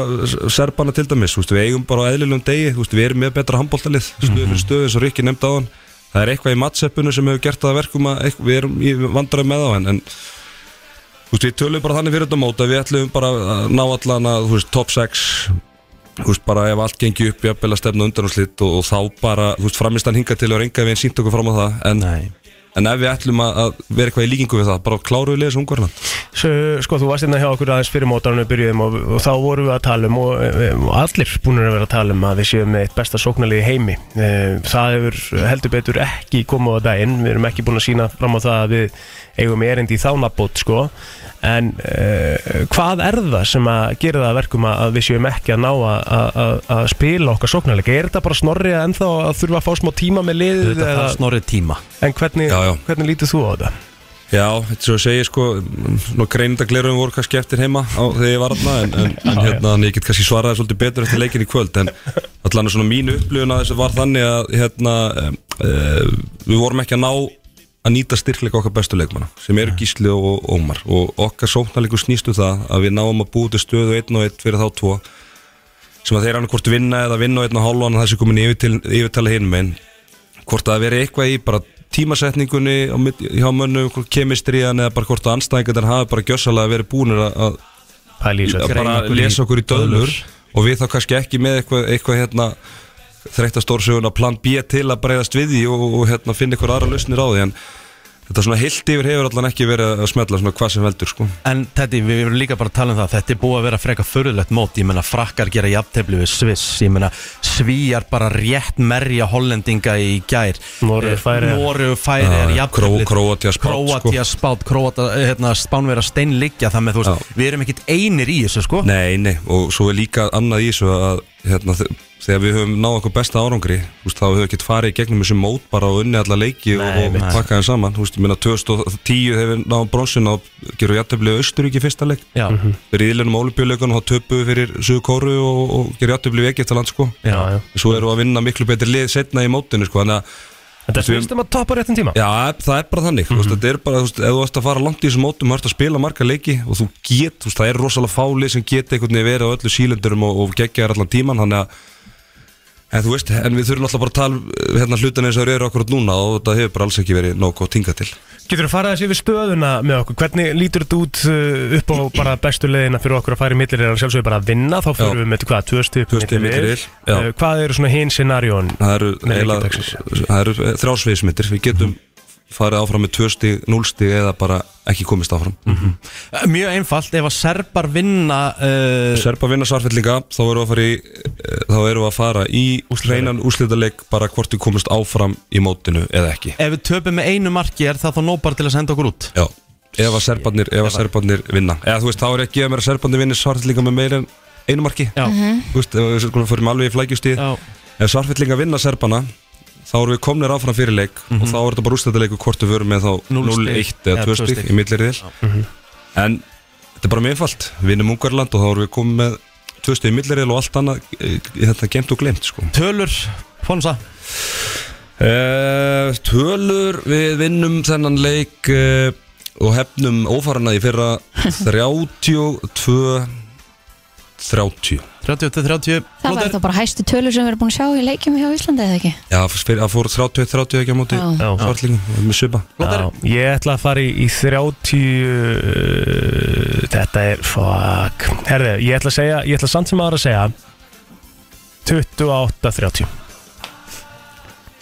serbana til dæmis, þú veist, við eigum bara á eðlilegum degi, þú veist, við erum með betra handbóltalið stöðu fyrir stöðu eins og Rikki nefndi á hann það er eitthvað í matseppinu sem hefur gert það að verkum að eitthvað, við erum í vandræði með á hann en þú veist, við tölum bara þannig fyrir þetta mót að við ætlum bara að ná allan að, þú veist, top 6 þú veist, bara ef allt gengi upp jafnvel að stefna undan og slitt og, og þá bara, þú veist, framistan hinga til og reynga við einn sínt okkur fram á það en, en ef við ætlum að, vera eitthvað í líkingu við það, bara kláru við liðis ungverna Svo, sko, þú varst hérna hjá okkur aðeins fyrir mótarinn við byrjuðum og, og þá vorum við að tala um og, og allir búin að vera að tala um að við séum eitt besta sóknarlið heimi. Eh, það hefur heldur betur ekki komið á daginn, við erum ekki búin að sína fram á það að við eigum erindi í þánabót sko, en uh, hvað er það sem að gera það að verkum að að við séum ekki að ná að, að, að, að spila okkar sóknarleik, er þetta bara snorrið ennþá að þurfa að fá smá tíma með liðið Þetta eða, þarf snorrið tíma en hvernig, Já, já. hvernig lítur þú á þetta? Já, þetta er svo að segja sko Nú greinindaglerum voru kannski eftir heima á, þegar ég var aðna en, en, en hérna, en ég get kannski svaraði svolítið betur eftir leikin í kvöld en allan svona mínu upplifun að þessu var þannig að hérna, e, við vorum ekki að ná að nýta styrkleika okkar bestu leikmanna sem eru Gísli og Ómar. Og okkar sóknarleikur snýstu það að við náum að búið til stöðu einn og einn fyrir þá tvo sem að þeir hann hvort vinna eða vinna og einn og hálfan þessi komin yfir til, yfirtala hinn en hvort það veri eitthvað í bara tímasetningunni hjá mönnum, kemistriðan eða bara hvort að anstæðingar hafi bara gjössalega verið búinir að, að í að bara lesa okkur í döðlur og við þá kannski ekki með eitthvað, eitthvað hérna þreytta stórsögun að plan B til að breyðast við því og, og hérna finna eitthvað aðra lausnir á því en þetta svona heilt yfir hefur allan ekki verið að smetla svona hvað sem veldur sko. En Teddy, við erum líka bara að tala um það Þetta er búið að vera freka förðulegt mót. Ég menna frakkar gera jafntefli við Sviss. Ég menna svíjar bara rétt merja hollendinga í gær. Noregur, Færeyjar. Nóru færi er Já, jafntefli. Kró- Króatía, Spánn, sko. Króatía spát Króata, hérna, Spánverja steinliggja Þannig þú veist, við erum ekkit einir í þessu sko. Nei, nei, og svo er líka annað í þessu að hérna, þegar við höfum náð okkur besta árangri þú veist, þá höfum við ekkert farið í gegnum þessu mót bara og unni alla leiki Nei, og, mitt. og pakka þeim saman. Þú veist, ég meina 2010 hefur við náðum bronsin og gerum jættefli Östuríki fyrsta leik. Já, fyrir ílunum ólupjuleikunum þá töpuðu við fyrir Suðu Kóru og, og gerum jættefli við Egyptaland sko. Já, já. svo erum við að vinna miklu betri lið setna í mótinu sko. Þannig að Þetta Við- snýst um að toppa réttin tíma. Já, það er bara þannig, þú veist, þetta er bara, þú veist, ef þú ert að fara langt í þessum mótum, þú ert að spila marga leiki og þú get, þú veist, það er rosalega fálið sem get einhvern veginn verið á öllu sílendurum og, og geggja þér allan tíman, þannig að en þú veist, en við þurfum alltaf bara að tala um, hérna hlutin eins og eru okkur núna og þetta hefur bara alls ekki verið góð tinga til. Getur þú farað þessi yfir stöðuna með okkur? Hvernig lítur þetta út uh, upp á bara bestu leiðina fyrir okkur að fara í millir er að sjálfsögðu bara að vinna þá fyrir Já. við með hvað, tvö stið Tvö stig milli riðil, já. Hvað eru svona hinn scenarjón Það eru, það eru þrjásviðismittir, við getum farið áfram með tvö stig, núl stig eða bara ekki komist áfram. Mjög einfalt Ef að serbar vinna uh, Serba vinna svarfellinga, þá erum við að fara í eh, þá erum við að fara í hreinan úrslitaleik bara hvort við komist áfram í mótinu eða ekki. Ef við töpum með einu marki Er það þá nóg bara til að senda okkur út? Já, ef að serbarnir, ef að serbarnir vinna. Eða þú veist, þá er ekki að mér að serbarnir vinni svarfellinga með meira en einu marki. Já, Þú veist, ef við fyrir alveg í flækjustíð já, Ef svarfellinga vinna serbana þá erum við komnir áfram fyrir leik og þá er þetta bara úrslitaleikur hvort við verum með þá Núll stig. 0-1 Eða eða 2 tvö stig stig. í milliriðil En þetta er bara mjög einfalt Við vinnum Ungarland og þá erum við komið með 2 stig í milliriðil og allt annað þetta gemt og glemt sko. Tölur, Fonsa Uh, tölur við vinnum þennan leik uh, og hefnum ófarana í fyrra 32 30 30-30 Það var þá bara hæstu tölur sem við erum búin að sjá í leikjum hjá Íslandi eða ekki? Já, það fór 30 30 ekki á móti Já. Já. svartlingum með svipa. Já, Ég ætla að fara í, í 30 uh, Þetta er Fuck. Herði, ég ætla að segja Ég ætla samt sem aðra að segja 28-30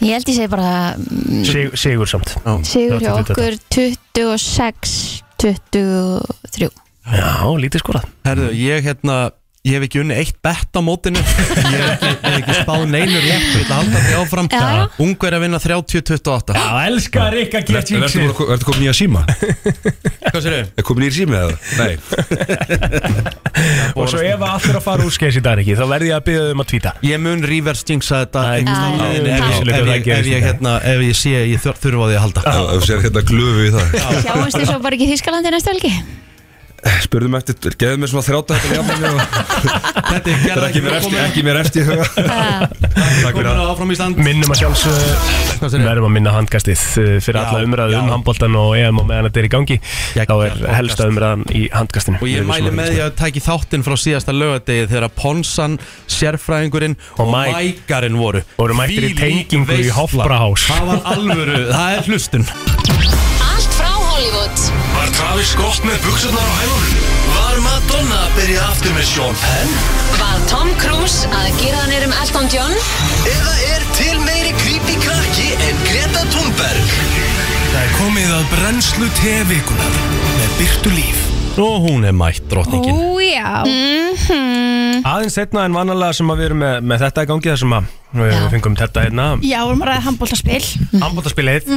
Ég held ég segi bara mm, Sig, Sigur samt. Sigur hjá 28. okkur 26 23 Já, lítið skorað. Herðu, ég hérna Ég hef ekki unni eitt bett á mótinu Ég hef ekki, hef ekki spáð neinu rétt Ég ætla að halda því áfram Já. Ungver að vinna 30-28 Já, elskar Rikka Ertu ertu komin í að síma? Hvað sér þau? Er komin í síma eða? Nei Og svo ef allt er að fara úr skeis í dag ekki Þá verði ég að byggja um að tvíta Ég mun reverse jinxa þetta Æ, einhvers staðar já, ef, já. ég- ef, ég- ef, ég, hérna, ef ég sé að ég þur- þurfa á því að halda Ef þú sér hérna glöfu í það Sjáumst þið svo bara ekki í Þískalandi næstu helgi? Spurðum eftir, geðum mér svona þrjáta þetta jafnir og Þetta er ekki mér eftir, ekki mér eftir Minnum að segirðu? verðum að minna handkastið uh, fyrir Já, alla umræðu um handbóltan og EM og meðan þetta er í gangi. Þá er helsta umræðan í handkastinu. Og ég mæli með því að tæki þáttinn frá síðasta lögadegi þegar Ponsan, sérfræðingurinn Og og Mike- Mækarinn voru Voru mættir í tengingu í. Hofbrahaus. Það var alvöru, það er hlustun. Allt frá Hollywood Var Travis Scott með buksurnar á hælunum? Var Madonna að byrja aftur með Sean Penn? Var Tom Cruise að gera hann um Elton John? Eða er til meiri creepy krakki en Greta Thunberg? Það er komið að brennslu tevikunar með Byrtu Líf. Og hún er mætt, drottningin Ú, já Aðeins setna en vanalega sem að við erum með, með þetta í gangi þar sem að við Já. fengum þetta hérna. Já, við erum að ræða handbóltaspil handbóltaspilið,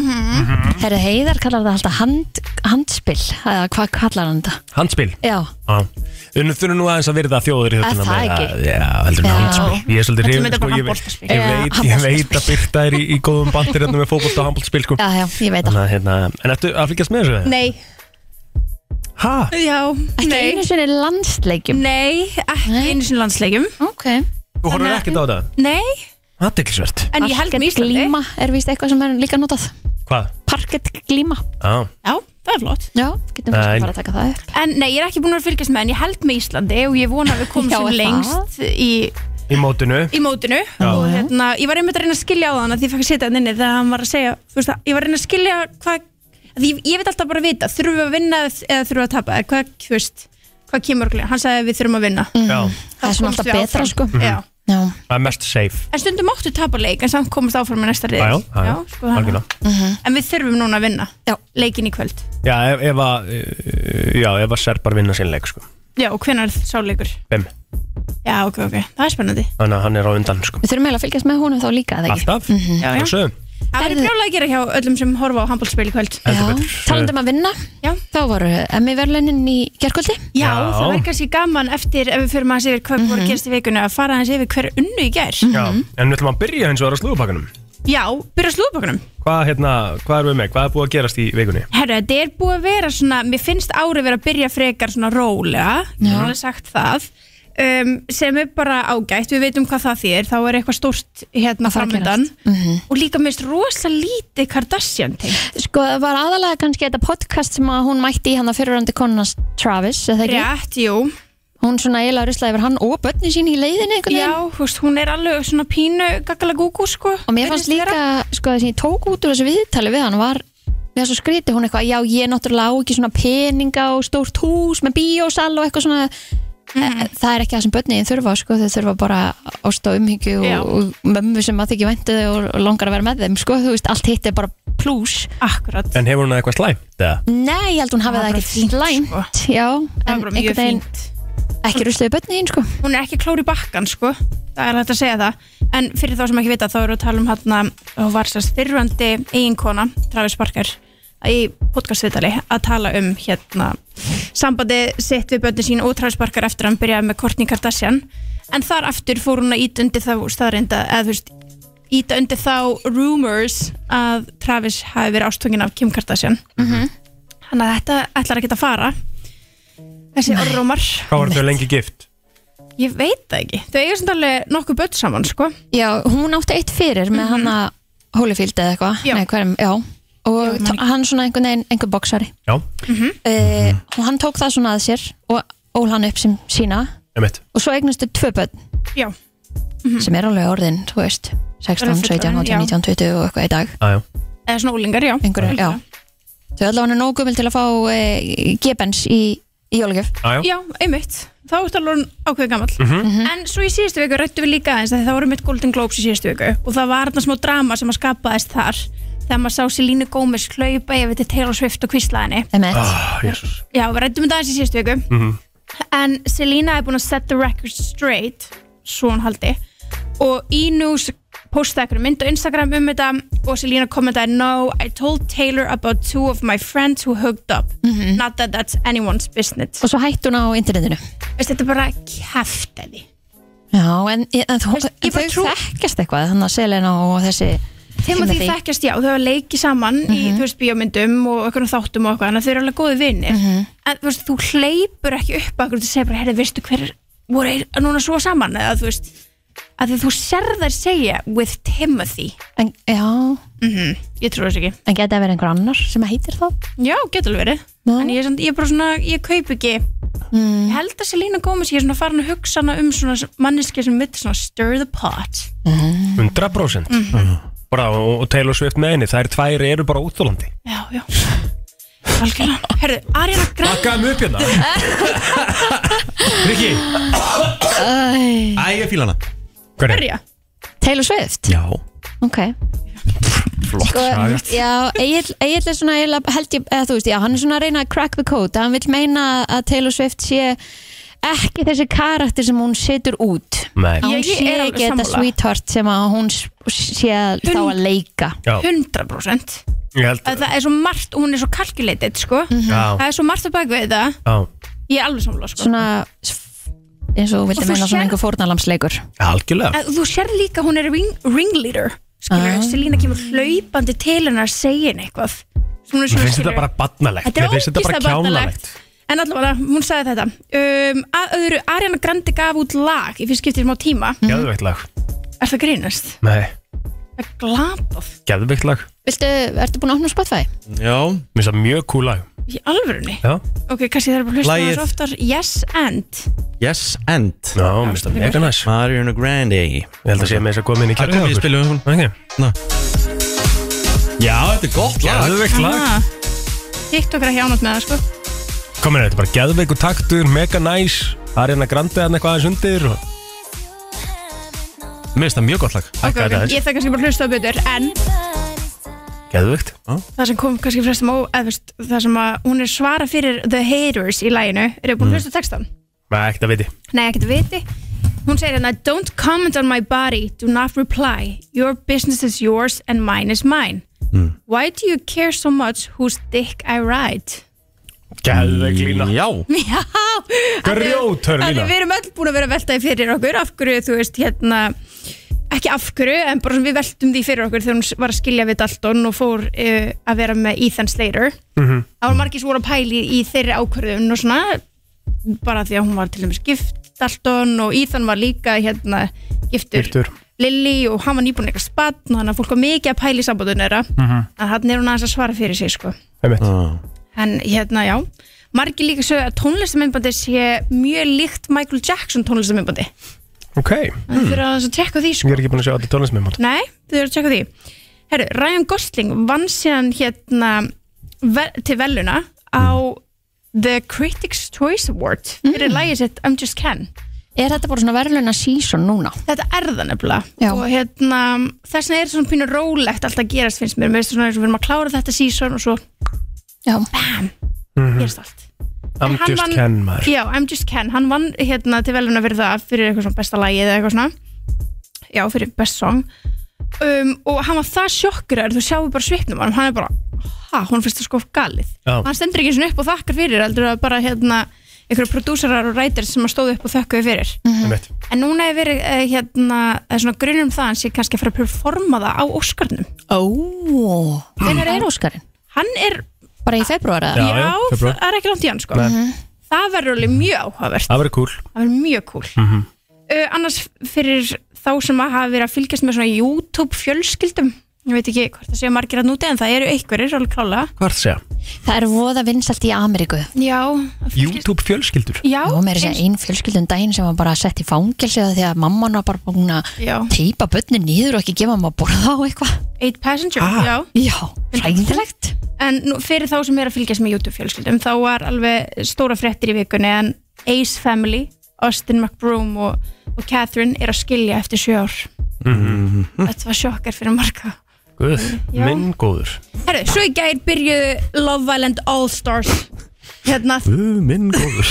Herri Heiðar kallar það alltaf hand, handspil. Eða hvað kallar hann þetta? handspil? Já, Við þurfum nú aðeins að virða þjóður í Er þjóttuna það ekki? Já, heldur Já. handspil. Ég er svolítið hrifin, þetta sko, ég, handboltaspil. ég, veit, ég veit að Birta er í, í góðum bandir hérna með fókbólta og handbóltaspil sko. já, já, ég veit það. Að hérna, en ertu að fylgjast með þessu? Nei, Hæ? já, Ekki nei einu sinni landsleikjum Nei, ekki Nei. einu sinni landsleikjum Ok Þú horfður Þannig að- ekkert á þetta? Nei, Aðdeklisvert en ég held með Íslandi glíma er víst eitthvað sem er líka notað Hvað? Parkett glíma Já, Já, það er flott Já, getum Nei. við bara að taka það upp En nei, ég er ekki búin að fylgjast með en ég held með Íslandi og ég vona að við komum Já, sem er það? lengst í, í mótinu í mótinu Já. og hérna, ég var einmitt að reyna að skilja á þann að því ég fekk að setja hann inni þegar hann var að segja þú veist, að, ég var að reyna að skilja hvað að ég, ég veit alltaf bara að vita, þurfum við að vinna eða þurfum við að tapa, eða hvað, þú veist hvað kemur okkur, hann sagði að við þurfum að vinna. Já, Það er svona komumst alltaf við betra áfram. sko. Já. Já, það er mest safe. En stundum máttu tapa leik en samt komast áfram með næsta reyð Já, já, já, sko, þannig. algjörlega. En við þurfum núna að vinna Já. leikin í kvöld. Já, ef, ef að uh, Já, ef að serbar vinna sinn leik sko. Já, og hvenær er sá leikur? Bim, Já, ok, ok, það er spennandi. Þannig að hann er á undan sko. Við þurfum eiginlega að fylgjast með honum þá líka, eða ekki? Alltaf, Já, já. Það verður brjálega að gera hjá öllum sem horfa á handbólspil í kvöld Heldur betur. talandum að vinna Já. Þá voru Emmy verðlunin í gerkvöldi Já, Já. það verður kannski gaman eftir ef við fyrir maður yfir hvað voru að gerast í vikunni að fara aðeins yfir hver unnu í gær Já, en við ætlum að byrja eins og á slúðupakkanum Já, byrja slúðbökunum Hvað, hérna, hvað erum við með? Hvað er búið að gerast í vikunni? Herru, þetta er búið að vera svona mér finnst árið vera að byrja frekar svona rólega ég hef alveg sagt það um, sem er bara ágætt, við veitum hvað það þýr þá er eitthvað stórt hérna framöndan Mhm. og líka mist rosa lítið Kardashian til. Sko, það var aðalega kannski þetta podcast sem hún mætti í hann að fyrirrandi konunast Travis? Rétt, jú. Hún svona eiginlega ruslaði yfir hann og börnin sín í leiðinni Já, veist, hún er alveg svona pínu gagalagúgú sko Og mér fannst líka, sko, þess að ég tók út úr þessu viðtali við hann var Við svo skríti hún eitthvað, já ég náttúrulega á ekki svona peninga og stórt hús með bíósal og eitthvað svona mm. Það er ekki það sem börnin þurfa, sko, þau þurfa bara ást og umhyggju Já. og, mömmu sem að þykja væntu og, og langar að vera með þeim, sko, þú veist, allt hitt er bara plús Akkurat En hefur hún eitthvað slæmt? eða? Nei, ég held hún hafi Það var ekkert bara fínt, slæmt, sko. já, en bara mjög einhvern veginn ekki ruslaði börnin, sko hún er ekki klóri bakkan sko það er hægt að segja það en fyrir þá sem ekki vita þá eru að tala um hérna og var sérst fyrrandi eiginkona Travis Barker í podcastviðtali að tala um hérna sambandi sitt við börnin sín og Travis Barker eftir að hann byrjaði með Kourtney Kardashian. En þar aftur fór hún að íta undir þá staðreinda eða þú veist íta undir þá rumors að Travis hafi verið ástfangin af Kim Kardashian. Þannig að þetta ætlar ekki að fara. Þessi orðrómar Hvað var þau lengi gift? Ég veit það ekki. Þau eiga samt alveg nokkuð börn saman, sko. Já, hún átti eitt fyrir með hann að Holyfield eða eitthvað Og man- hann svona einhvern veginn, einhver boksari Já, uh, og hann tók það svona að sér og ól hann upp sem sína. Emitt og svo eignustu tvö börn. Já. sem er alveg orðin, þú veist 16, Orðin 17, fullorðin, 18, já. 19, 20 og eitthvað í dag. Aðjá, Eða svona ólingar, já. einhverju, já. Þau allavega er nógu gömul til að fá uh, gebens í, í jólugjöf aðjá Já, einmitt. Þá ertu alveg ákveðið gammal. Mhm. En svo í síðustu viku rættu við líka aðeins að það voru mitt Golden Globes í síðustu viku. Og það var þarna smá drama sem að skapaðist þar þegar maður sá Selínu Gómez hlaupa yfir til Taylor Swift og kvíslaðinni. Ah, jésús Já, við rættum þetta aðeins í síðustu viku. Mhm. en Selína er búin að set the record straight svo hann haldi. Og í news postaði einhverju mynd á Instagram um þetta og Selína kommentaði No, I told Taylor about two of my friends who hooked up. Not that that's anyone's business. Og svo hætti hún á internetinu. Veist, þetta er bara kæftæði já, en, en, en, Veist, ég en bara þau trú- þekkjast eitthvað þannig að Selena og þessi Timothy Timothy. þekkjast já, þau hafa leikið saman í, þú veist, bíómyndum og einhverjum þáttum og eitthvað, þannig að þau eru alveg góði vinnir en þú veist, þú hleypur ekki upp að þú segir bara, herri, veistu hver voru núna svo saman, eða þú veist að þú sér þær segja with Timothy. En, já, ég trúi þess ekki. En geta verið einhver annar sem heitir það Já, getur alveg verið. Já. En ég er, ég er bara svona, ég kaup ekki. Ég held að Selena Gomez Ég er svona farin að hugsa hana um svona manneski sem mitt svona stir the pot. 100% bara, og, og Taylor Swift með henni, þær tvær eru bara útþólandi. Já, já. Algjörlega. Herðu, Ariana Grande Bakkaðum upp hérna. Rikki, Æ, ég fíla hana. Hver er? Herja Taylor Swift? Já. Ok. Flott. Sko, saga. já, Egil, Egil er svona eiginlega held ég, eða þú veist, já, hann er svona að reyna að crack the code. Hann vil meina að Taylor Swift sé ekki þessi karakter sem hún setur út. Nei, að hún Ég- ég sé er alveg ekki þetta sammála. sweetheart sem að hún s- sé þá að leika. Já, 100% ég held að það. er svo margt og hún er svo calculated sko. Já, það er svo margt að baka við þetta. Já, ég er alveg sammála sko. svona eins og þú vildi þú meina svona sér- einhver fórnalamsleikur algjörlega. Að þú sér líka hún er ring, ringleader skilur, Ah. Selena kemur hlaupandi til hennar að segja henni eitthvað. Svona Mér svona, finnst þetta skilurðu. bara barnalegt. Þetta er Mér finnst þetta bara ógeðslega kjánalegt. barnalegt. En allavega, hún sagði þetta um, Að öðru, Ariana Grande gaf út lag í fyrst skiptið smá tíma. Geðveikt lag. Er það grínast? Nei, Það er glatað. Geðveikt lag. Viltu, ertu búin að opna Spotify? Já. Mér finnst það mjög cool lag. Í alvörunni? Já, Ok, kannski það er bara að hlusta Lagið- þessu oftar. Yes and. Yes and. Já, mér finnst það mega næs. Mariana Grande. Ég held að sé með þess að koma inn í Það kjærlega komið í spilum hún Ok, Já, þetta er gott lag. Geðveikt lag. Aha. TikTok er ekki ánætt með það sko Komin er þetta bara geðveikur taktur, mega næs. Ariana Grande hann eitthvað aðeins undir og... Mér finnst það mjög gott lag. Ok, ok, ég þarf kannski bara að hlusta á betur En Geðveikt. Það sem kom kannski frestum á eða, veist, Það sem að hún er svara fyrir The Haters í læginu Eru búin að hlusta á textan? Nei, ekkert að viti. Nei, ekkert viti. Hún segir hérna Don't comment on my body, do not reply. Your business is yours and mine is mine. Why do you care so much whose dick I ride? Geðveik lína. Já. Já. Grjóthörn Þannig lína. við erum öll búin að vera að velta því fyrir okkur Af hverju, þú veist, hérna Ekki af hverju, en bara svona við veltum því fyrir okkur Þegar hún var að skilja við Dalton Og fór uh, að vera með Ethan Slater. Mhm. Það var margir sem voru að pæli í þeirri ákvörðun Og svona Bara því að hún var til dæmis gift Dalton Og Ethan var líka hérna giftur, Viktur Lily og hann var nýbúin eitthvað og hann að fólk var mikið að pæla í sambandun þeirra. Mhm. en hann er hún aðeins að svara fyrir sig sko. En hérna já margir líka sögðu að tónlistamindbandi sé mjög líkt Michael Jackson tónlistamindbandi Ok, það fyrir að tjekka því ég sko. er ekki búin að sjá þetta tónlismið nei, þau eru að tjekka því Herru, Ryan Gosling vann síðan hérna ve til veluna á The Critics' Choice Award fyrir mm. lægið sitt I'm Just Ken Er þetta bara svona verðluna season núna? Þetta er það nefnilega Já. og hérna, þess vegna er svona pínu rólegt alltaf að gerast finnst mér, mér finnst svona eins og við erum að klára þetta sísón og svo Já, gerast allt. I'm En hann just vann- Ken maður. Já, I'm Just Ken, hann vann hérna til veluna fyrir það, fyrir eitthvað svona besta lagi eða eitthvað svona. Já, fyrir best song. Um, og hann var það sjokkur þú sjáum bara svipnum hann, hann er bara ha, hún finnst það sko galið. Já. hann stendur ekki svona upp og þakkar fyrir heldur að bara hérna einhverju prodúsarar og rætir sem að stóðu upp og þökkuðu fyrir. Einmitt. En núna er verið uh, hérna, uh, svona grunnum það að hann sé kannski að fara að performa það á Óskarnum. ó. Hvenær er Óskarinn? Hann er, Bara í februar eða? Já, já, febrúar. það er ekki langt í hann sko. Nei. Það verður alveg mjög áhugavert. Það verður cool Það verður mjög cool. Mhm. uh, annars fyrir þá sem að hafa verið að fylgjast með svona YouTube fjölskyldum. Ég veit ekki hvort það séu margir að núti en það eru einhverjir alveg það að segja? Það er voða vinsalt í Ameríku Já. YouTube fjölskyldur Já. og mér er að segja ein fjölskyldun daginn sem var bara sett í fangelsi af því að mamman var bara búin að Já. teipa bönni nýður og ekki gefa maður að borða á eitthvað Eight Passenger, Ah. já. Já, hræðilegt En nú, fyrir þá sem er að fylgjast með YouTube fjölskyldum þá var alveg stóra fréttir í vikunni en Ace Family, Austin McBroom og, og Catherine er að skilja eftir sjö ár Þetta var sjokkar fyrir marga Guð, Já. minn góður. Herru, svo í gær byrjuðu Love Island All Stars. Hérna. Guð, minn góður.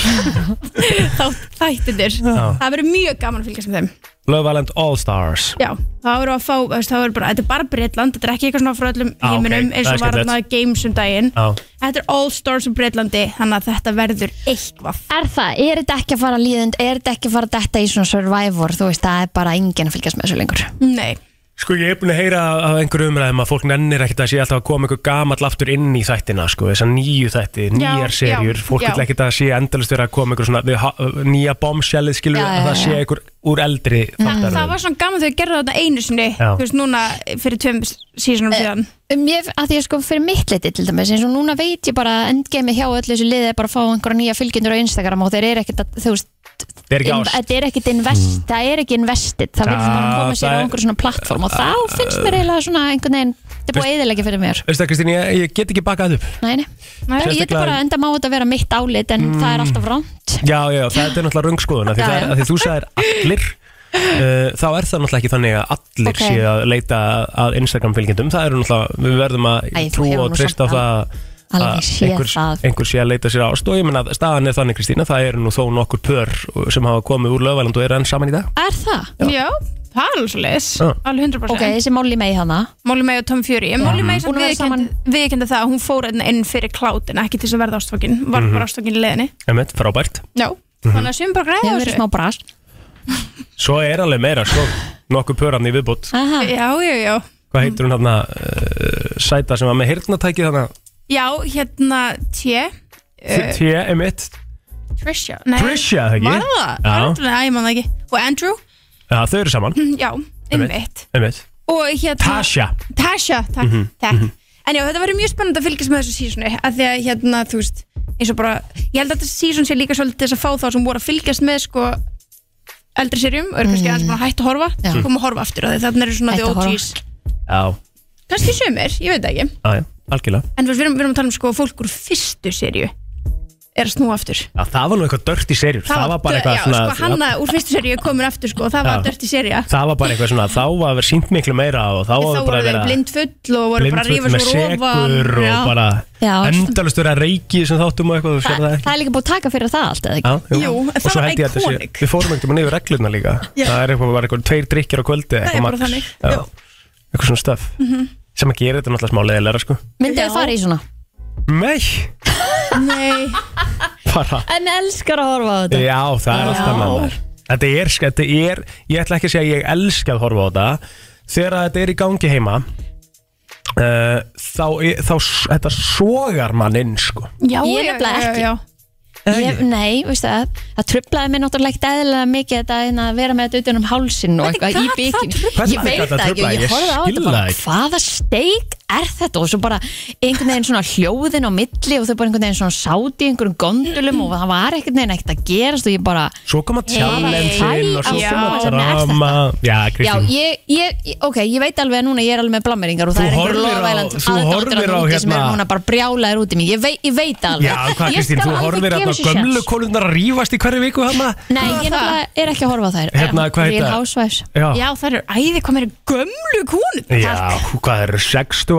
Þá þættinir það verður mjög gaman að fylgjast með þeim. Love Island All Stars. Já, það verður að fá, veist, það verður bara, þetta er bara Breitland, þetta er ekki eitthvað svona frá öllum ok, heiminum það eins er og var skemmtilegt. þarna Games um daginn. Já, Þetta er All Stars um Breitlandi, þannig að þetta verður eitthvað. Er það, er þetta ekki að fara líðund er þetta ekki að fara detta í svona survivor þú veist, það er bara enginn að fylgjast með þessu lengur? Nei, Sko ég er búin að heyra af einhverju umræðum að fólk nennir ekkert að sé alltaf að koma einhver gamall aftur inn í þættina sko, þessar nýju þætti, nýjar já, serjur fólk vil ekkert að sé endalist vera að koma einhver svona ha- nýja bombshellið skilur að það sé einhver úr eldri þáttar Það var svona gaman þegar ég gerði þetta einu sinni Já. Þú veist, núna fyrir tveim sísonum síðan. Mér, að því að sko fyrir mitt liti til dæmis eins og núna veit ég bara að endgame hjá öllu þessu liði er bara að fá einhverja nýja fylgjendur á Instagram og þeir eru ekkert að, þú veist Það er ekki ást. þetta er ekkert invest, það er ekki investið það vil bara koma sér á er- einhverju svona plattform og þá finnst mér eiginlega svona einhvern veginn, þetta er búið að eðilegja fyrir mér. Veistu það Kristín, ég, ég get ekki bakað upp. Nei, nei, Nei. ég er bara enda má þetta vera mitt álit en það er alltaf ránt Já, já, það er náttúrulega röngskoðun af því, Já, það er- já. því þú sagðir allir uh, þá er það náttúrulega ekki þannig að allir Ok. séu að leita að Instagram fylgjendum. Það eru náttúrulega, við verðum að Æ, þú hefur og nú treysta á það að einhver, einhver sé að leita sér ást og ég menna að staðan er þannig Kristína, það eru nú þó nokkur pör sem hafa komið úr lögvæland og eru enn saman í dag. Er það? Já, það er alveg svo leiðis Já. Alveg 100% Ok, þessi Molly May hana. Molly May og Tom Fury. En Molly May Búin að vera saman- viðkendi það að hún fór hérna inn fyrir klátin ekki til þess að verða ástfókin var Mhm. bara ástfókin í leðinni Emmett, frábært. Já, þannig að sum bara græða Hefur verið smá bras. Svo er alveg meira, sko, nokkur pör hann í viðbútt Aha. Já, já, já. Hvað heitir hún hann uh, sæta sem var með hirtnatæki þannig Já, hérna T uh, T, Emmett, Trisha. Nei, Trisha, ekki? Var það? Já. Æ, ég man það ekki. Og Andrew Já, þau eru saman, Já, einmitt. Emmett Og hérna Tasha. Tasha, takk, Mhm, takk. En já, þetta verður mjög spennandi að fylgjast með þessu sísoni að því að hérna, þú veist eins og bara, ég held að þetta síson sé líka svolítið þess að fá þá sem voru að fylgjast með sko eldri serjum og eru kannski aðeins bara hætt að horfa. Já. koma að horfa aftur á því þannig eru svona the að horfa. OGs Já, kannski sumir, ég veit það ekki. Já, já, algjörlega. En þú veist, við erum, við erum að tala um sko fólk úr fyrstu serju er að snúa aftur Já, það var nú eitthvað dört í serjur Það var bara eitthvað já, svona sko, hanna úr fyrstu serju er komin aftur sko, og það var Já. dört í serja Það var bara eitthvað svona Þá var vera sínt miklu meira og þá þá var voru bara þeir vera blindfull og voru bara að rífa með svo ofan segur Já. og bara Já. endalust vera reiki sem þáttum og eitthvað, þú sér það Það ekki er líka búið að taka fyrir það allt, eða ekki? Já, Jú, en og það svo var held ég að þetta sé iconic. Við fórum um að niður reglurna líka Já. Það er eitthvað, var eitthvað tveir drikkir á kvöldi Það er eitthvað bara þannig, Já. já. Mhm. Eitthvað svona stöf sem að gera þetta náttúrulega smá leðilega sko Myndið að fara í svona Nei, Nei, bara. En elskar að horfa á þetta. Já, það er Já. alltaf með þær Þetta er, þetta er, ég ætla ekki að segja að ég elska að horfa á þetta. Þegar þetta er í gangi heima uh, Þá, þá, þetta sogar mann inn, sko. Já, Ég já, nefnilega já, ekki. já. Ég, nei, veistu það, það trublaði mér náttúrulega ekkert eðlilega mikið þetta hérna að vera með þetta utan um hálsin og eitthvað í gat það bykinu Hvernig Ég veit gat það það ekki, truflað? ég Ég horfði á skil þetta bara það ekki. hvaða steik er þetta? Og svo bara einhvern veginn svona hljóðin á milli og þau bara einhvern veginn svona sáti í einhverjum gondulum og það var einhvern veginn ekkert að gerast og ég bara Svo koma challenge-in og svo Já, koma er drama. Já, Já, Kristín. ég, ég, ég- ok, ég veit alveg að núna ég er alveg með blammeringar og Þú það er einhver þú horfir á úti sem hérna- eru núna bara brjálaðir út í mig. Ég veit, ég veit alveg. Já, hvað Kristín, þú horfir hérna þessu gömlu að rífast í hverju viku hana Nei, ég er ekki að horfa á þær. Hérna, hvað Já, Já, það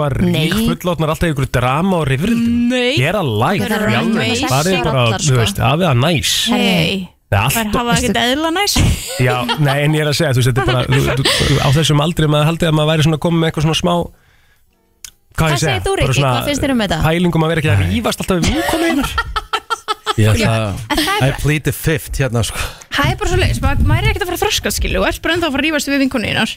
eru æði hvað mér er gömlu kúnu Já, hvað er 60 að Nei. rík fullotnar alltaf ykkur drama og rifrildum Nei Ég er að læk Það eru amazing. Farið bara, allar, þú sko. veist, af það næs Hei, Nei, það allt hafa ekkert eðla næs Já, nei, en ég er að segja, þú veist, þetta er bara þú, þú, á þessum aldrei maður haldið að maður væri svona komið með eitthvað svona smá Hvað Hvað ég segja? segir þú, Bara Rikki? svona Hvað finnst þér um þetta? Pælingum að vera ekki að rífast alltaf við vinkonur Ég ætla það I er, plead the fifth hérna sko það er bara svo leiðis maður er ekkert að fara að þroska skilu og er bara ennþá að fara að rífast við vinkuninnar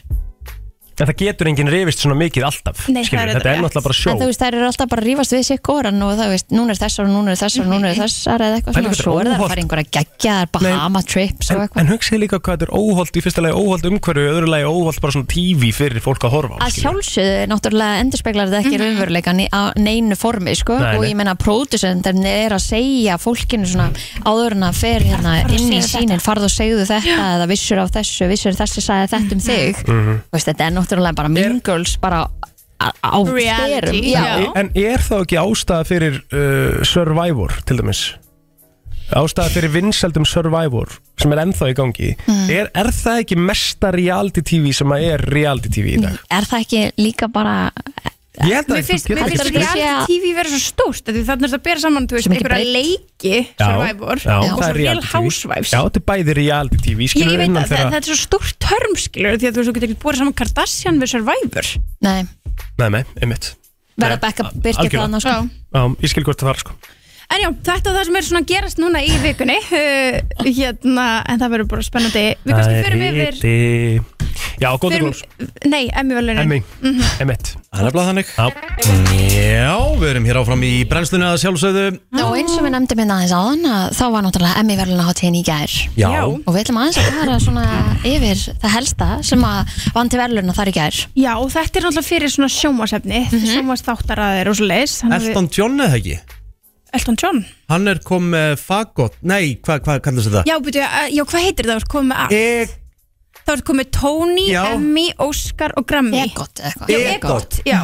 En það getur enginn rifist svona mikið alltaf Nei, það skilur, er Þetta er rétt. náttúrulega bara sjó En þú veist, þær eru alltaf bara að rífast við sér koran og það veist, núna er þessar og núna er þessar og núna er þessar eða eitthvað Pæli svona, svo þetta er er það að óhollt. fara einhverja geggjaðar Bahama trips og En, eitthvað en hugsið líka hvað þetta er óholt í fyrsta lagi óholt umhverju, í öðru lagi óholt bara svona TV fyrir fólk að horfa á að skilur. sjálfsögðu, náttúrulega endurspeglar þetta ekki raunveruleikan í á neinu formi sko, Nei, og nei. ég meina pródusendin er að segja fólkinu svona áður en að fer hérna inn í sínin farðu og segðu þetta eða vissur á þessu, vissur þessi sagði þetta um þig Mhm. Veist, þetta er náttúrulega bara Mean Girls bara á- á Reality, já. En er þá ekki ástæða fyrir uh, Survivor til dæmis Ástæða fyrir vinsældum Survivor sem er ennþá í gangi Mm. er, er það ekki mesta reality TV sem að er reality TV í dag? er það ekki líka bara Mér finnst, þú mér getur finnst ekki spurt- reality TV vera svo stórt af því þannig er það að bera saman, þú veist, einhverja leiki Já, Survivor. Já, og svo Real. Housewives. Já, þetta er bæði reality TV Ég, veit að þetta er svo stórt törm skilur því að þú getur ekki búið saman Kardashian við Survivor. Nei, Nei, nei, einmitt. Verða Becca byrkja algjörlega. það sko. Já, ég skil hvort það fara sko En já, þetta er það sem er svona að gerast núna í vikunni. Uh, hérna, en það verður bara spennandi. Við kannski fyrir yfir Riti. Já, Förum- Globes Nei, Emmy velunin Emmy, Mhm. Emmett. Það er bara þannig. Já, Já, við erum hér áfram í brennslunni að sjálfsögðu. Og eins og við nefndum hérna aðeins áðan að þá var náttúrulega Emmy verðlunaháttíðin í gær. Já, og við ætlum aðeins að fara svona yfir það helsta sem að vann til verðluna þar í gær. Já, og þetta er náttúrulega fyrir svona sjómasefni mm -hmm. sjómasþáttaraðir og svo leis Elton John eða ekki Elton John? Hann er komið með fagot Nei, hvað hva, kallast þetta? Já, byrju, uh, já, hvað heitir það? Þú ert komið með allt. E Það ert komið Tony, Já. Emmy, Oscar og Grammy. Egot eða eitthvað. Já, Egot, já.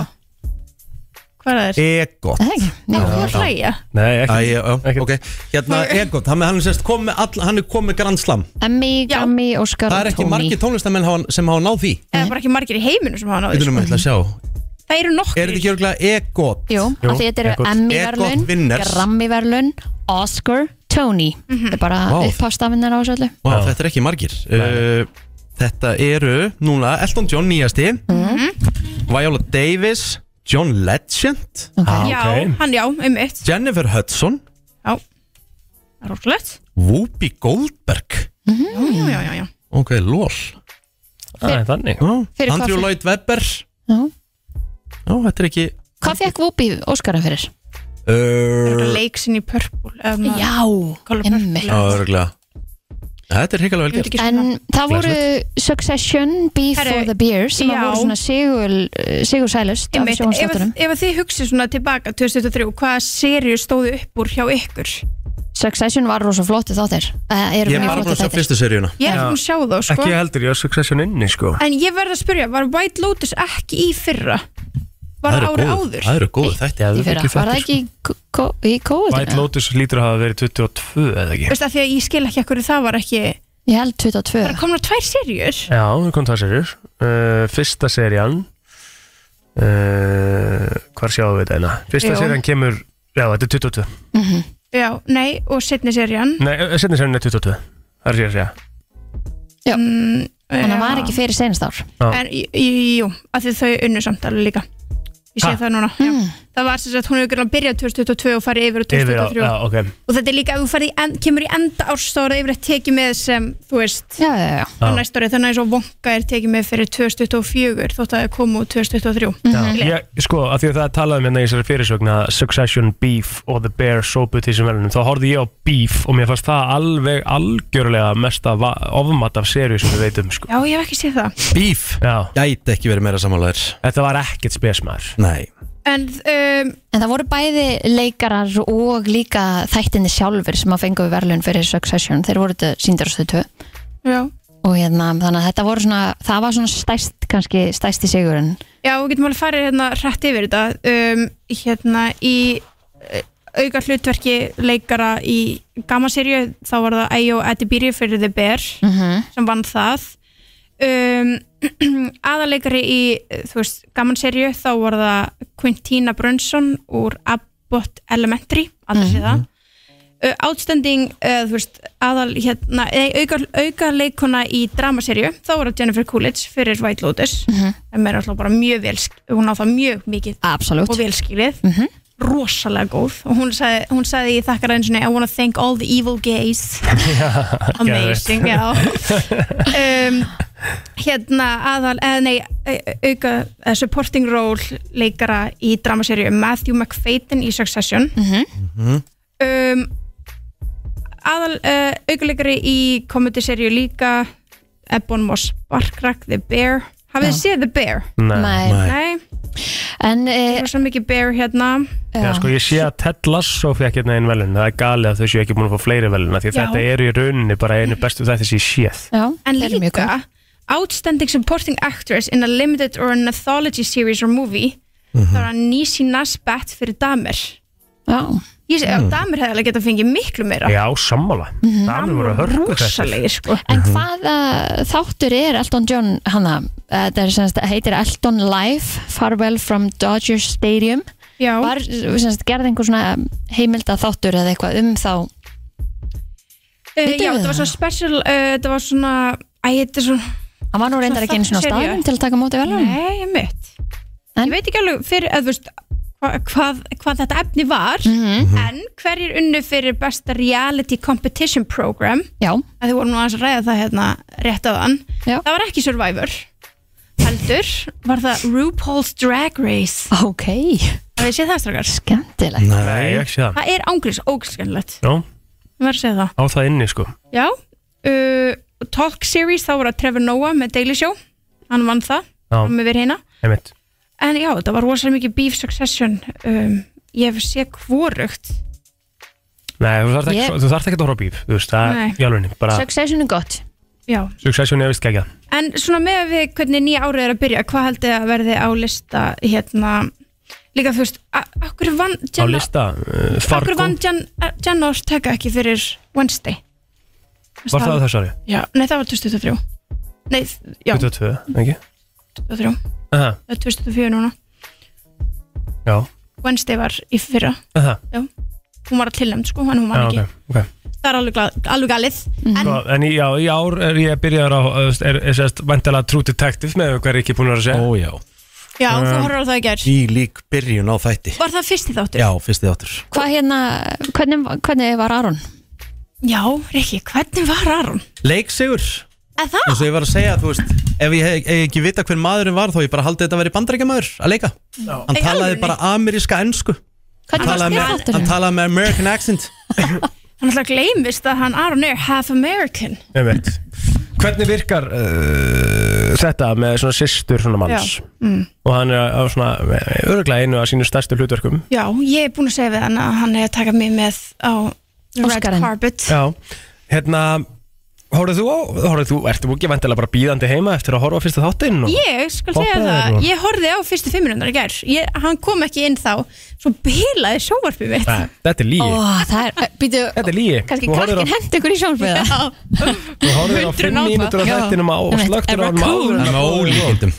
Hvað er það? Egot. Það ekki? Nei, Þú er hlæja. Nei, Æ, ekki. Já, já, Ekki. ok. Hérna, Egot, hann, hann, er sérst komið með all, hann er komið með Grand Slam. Emmy. Grammy, Oscar Það er og ekki Tony. margir tónlistamenn hafa- sem hafa náð því. Eða bara ekki margir í heiminu sem hafa náðu Við erum að sjá Það eru nokkur Er þetta ekki örgulega Egot? Jú, Jú, af því þetta eru Egot. Emmy Egot verðlun, winners. Grammy verðlun, Oscar, Tony. Þetta er bara Vá. upphástafinnar á þessu öllu. Vá, þetta er ekki margir. Uh, Þetta eru núna Elton John nýjasti. Viola Davis John Legend. Ah, Já, ok. hann já, um eitt Jennifer Hudson. Já, það er rosalegt. Whoopi Goldberg. Já, já, já, já, já. Ok, lol. Það er þannig. Já. Fyrir Andrew hvað- Lloyd Webber. Já. Já, þetta er ekki Hvað fekk Whoopi Oscarin fyrir? uh, Leiksin í Purple um, Já, emmi. Já, örgulega Þetta er hrikalega vel gert. En það voru Succession, Beef Herru, for the Beers sem að já. voru svona sigur, sigur sælust af Einmitt, ef, sjónstáttunum ef að þið hugsið svona tilbaka 2023, hvaða serju stóðu upp úr hjá ykkur? Succession var rosa flótti þáttir. Uh, Ég er bara búin að sjá fyrstu seríuna. Ég er ekki búin að sjá þá, sko. Ekki heldur, ég á Succession inni sko. En ég verð að spyrja, var White Lotus ekki í fyrra? Var Það það árið góð- áður? Það eru góð Já, það fyrra, ekki var það ekki í ko- ko- í COVID? White Lotus lítur að hafa verið 22 eða ekki? Veist að því að ég skil ekki ekkur það var ekki Ég held 22 Það komna tvær serjur Já, það kom það serjur uh, Fyrsta serían uh, Hvar sjáum við þetta eina? Fyrsta Jú. serían kemur Já, þetta er 22 Já, nei, og setni serjan Nei, uh, setni serían er 22 Það er sér að segja mm, Þannig að já. var ekki fyrir senast ár. Já. En jú, að því þau unnu samt alveg líka Ég sé Ha? það núna já. Það var sem sagt, hún hefur gætið að byrja 2022 og farið yfir á Yfir á, 2023 já, ok. Og þetta er líka, ef þú farið í en, kemur í enda árs þá það yfir að tekið með sem, þú veist Já, já, já. á næsta ári, þannig að eins og vonka er tekið með fyrir 2024 þótt að það komu úr 2023 Já, ég, sko, af því að það er talað um hérna í þessari fyrirsögna Succession, Beef og The Bear sópu til þessum velunum, þá horfði ég á Beef og mér fannst það alveg algjörlega mesta va- ofmat af serju sem við veitum sko. Já, ég hef ekki séð það. Beef. Já, Gæti ekki verið meira samanlegar þetta var ekkert spesmaður Nei En um, En það voru bæði leikarar og líka þættinni sjálfur sem að fengu verðlun fyrir Succession. Þeir voru þetta síndarstöðu já. Og hérna, þannig að þetta voru svona það var svona stæst, kannski stæsti sigurinn. Já, við getum alveg farið hérna hrætt yfir þetta. Um, hérna í uh, auka hlutverki leikara í gammaserju þá var það Ayo Adibiri fyrir The Bear mm sem vann það. Um, aðaleikari í uh, þú veist, gammaserju þá var það Quintina Brunson úr Abbott Elementary aldrei sé það. Uh, outstanding, uh, þú veist, aðal hérna, eh, auka, auka leikona í dramaserju, þá var það Jennifer Coolidge fyrir White Lotus, en mér er alltaf bara mjög vel, hún á það mjög mikið Absolutt. og velskilið rosalega góð. Og hún sagði, hún sagði í þakkaræðinsunni I wanna thank all the evil gays. Amazing, já. Um, hérna aðal eða nei, au- auka eða supporting role leikara í dramaserju Matthew McFadden í Succession. Um, aðal uh, aukaleikari í komediserju líka Ebon Moss Barkrak, The Bear. Hafið þið séð The Bear? Nei. Nei. Nei, En það e, var svo mikið Bear hérna. Já, sko, ég sé að Ted Lasso fekk hérna einn velun það er galið að þau séu ekki búin að fá fleiri velun því þetta eru í rauninni bara einu bestu þetta sem ég séð. Já, En líka Outstanding Supporting Actress in a Limited or an Anthology Series or Movie Það var Nisi Nasbat fyrir Damer. Já, Ég segi að Damer hefði alveg getað fengið miklu meira. Já, sammála. Það voru að hörku þetta Rosalegir sko. En hvaða þáttur er Elton John hana, þetta er semst, heitir Elton Live Farewell from Dodger Stadium. Já, var semst, gerði einhver svona heimilda þáttur eða eitthvað um þá? Uh, já við þetta var það? svona special uh, Þetta var svona Æ, þetta er svona hann var nú reyndar ekki einu svona þáttasería. staðum til að taka móti velum Nei, ég mitt En? Ég veit ekki alveg fyrir að þú veist hva, hvað, hvað þetta efni var Mhm. en hverjir unnu fyrir besta reality competition program Já, að þið voru nú aðeins að ræða það hérna rétt á þann Já. það var ekki Survivor heldur var það RuPaul's Drag Race. Ok, Það er séð það strákar? Skemmtilegt. Nei, ég ekki sé það. Það er ángriðs ógskennilegt Já, Ég verður að segja það. Á það inni sko. Já, uh, Talk Series þá var það Trevor Noah með Daily Show. Hann vann það, Já, með verið hérna einmitt En já, þetta var rosalega mikið Beef Succession um, Ég hef séð hvorugt. Nei, þú þarft ekki, Ég- þú þarft ekki að horfa á bíf Þú veist, það Nei. er í alveg bara Succession er gott. Já, Succession er vist gegja en svona með við hvernig nýja árið er að byrja Hvað haldið að verði á lista hérna? Líka þú veist, a- akkur vann Á Jenna, lista, uh, akkur Fargo. vann Jen, Jenna Ortega ekki fyrir Wednesday? Var það þess ári? Já, nei það var 2023 Nei, já, 22, ekki? 2023 Aha, Það er 2024 núna. Já, Wednesday var í fyrra. Aha, Hún var að tilnæmt sko, en hún var já, ekki. ok, ok. Það er alveg, alveg galið. En Sko, En í, já, í ár er ég þú er, er sérst vantilega True Detective með hvað er ekki búin að að segja? Ó já. Já, þú um, horfður á það í gær. Í lík byrjun á þætti. Var það fyrsti þáttur? Já, fyrsti þáttur. Hvað hérna, hvernig, hvernig var Aron? Já, Rikki, hvernig var Aron? Leiksigur Eða það? eins og ég var að segja, þú veist ef ég hef hef ekki vita hver maðurinn var þá ég bara haldið þetta að vera bandarækjamaður að leika hann Í talaði alvörunni? bara ameríska ennsku Hvernig talaði var með, þátturinn? hann talaði með American accent Hann alltaf gleymist að hann Aron er half American Einmitt. Hvernig virkar uh, þetta með svona sýstur svona manns Já, mm. og hann er á svona öruglega einu af sínu stærstu hlutverkum Já, ég er búin að segja við hann að hann er að taka mig með á Red Oscarinn. Carpet Já, hérna Hóruð þú á, hóruð þú, ertu ekki vantilega bara bíðandi heima eftir að horfa á fyrsta þáttinn og... Ég skal segja Hoppaðir það, og- ég horfði á fyrstu fimm minúndar í gær. Ég, Hann kom ekki inn þá Svo bilaði sjóvarpið mitt. Nei, þetta er lígi Ó, það er, býtu, Þetta er lígi kannski Þú horfðir á- krakkin hendi ykkur í sjónfriða Þú horfður á Hundruð fimm nápa. mínútur á Já. þættinum á og Einmitt, slögtur á hann raccoon. áður en með að búið. ólíkindum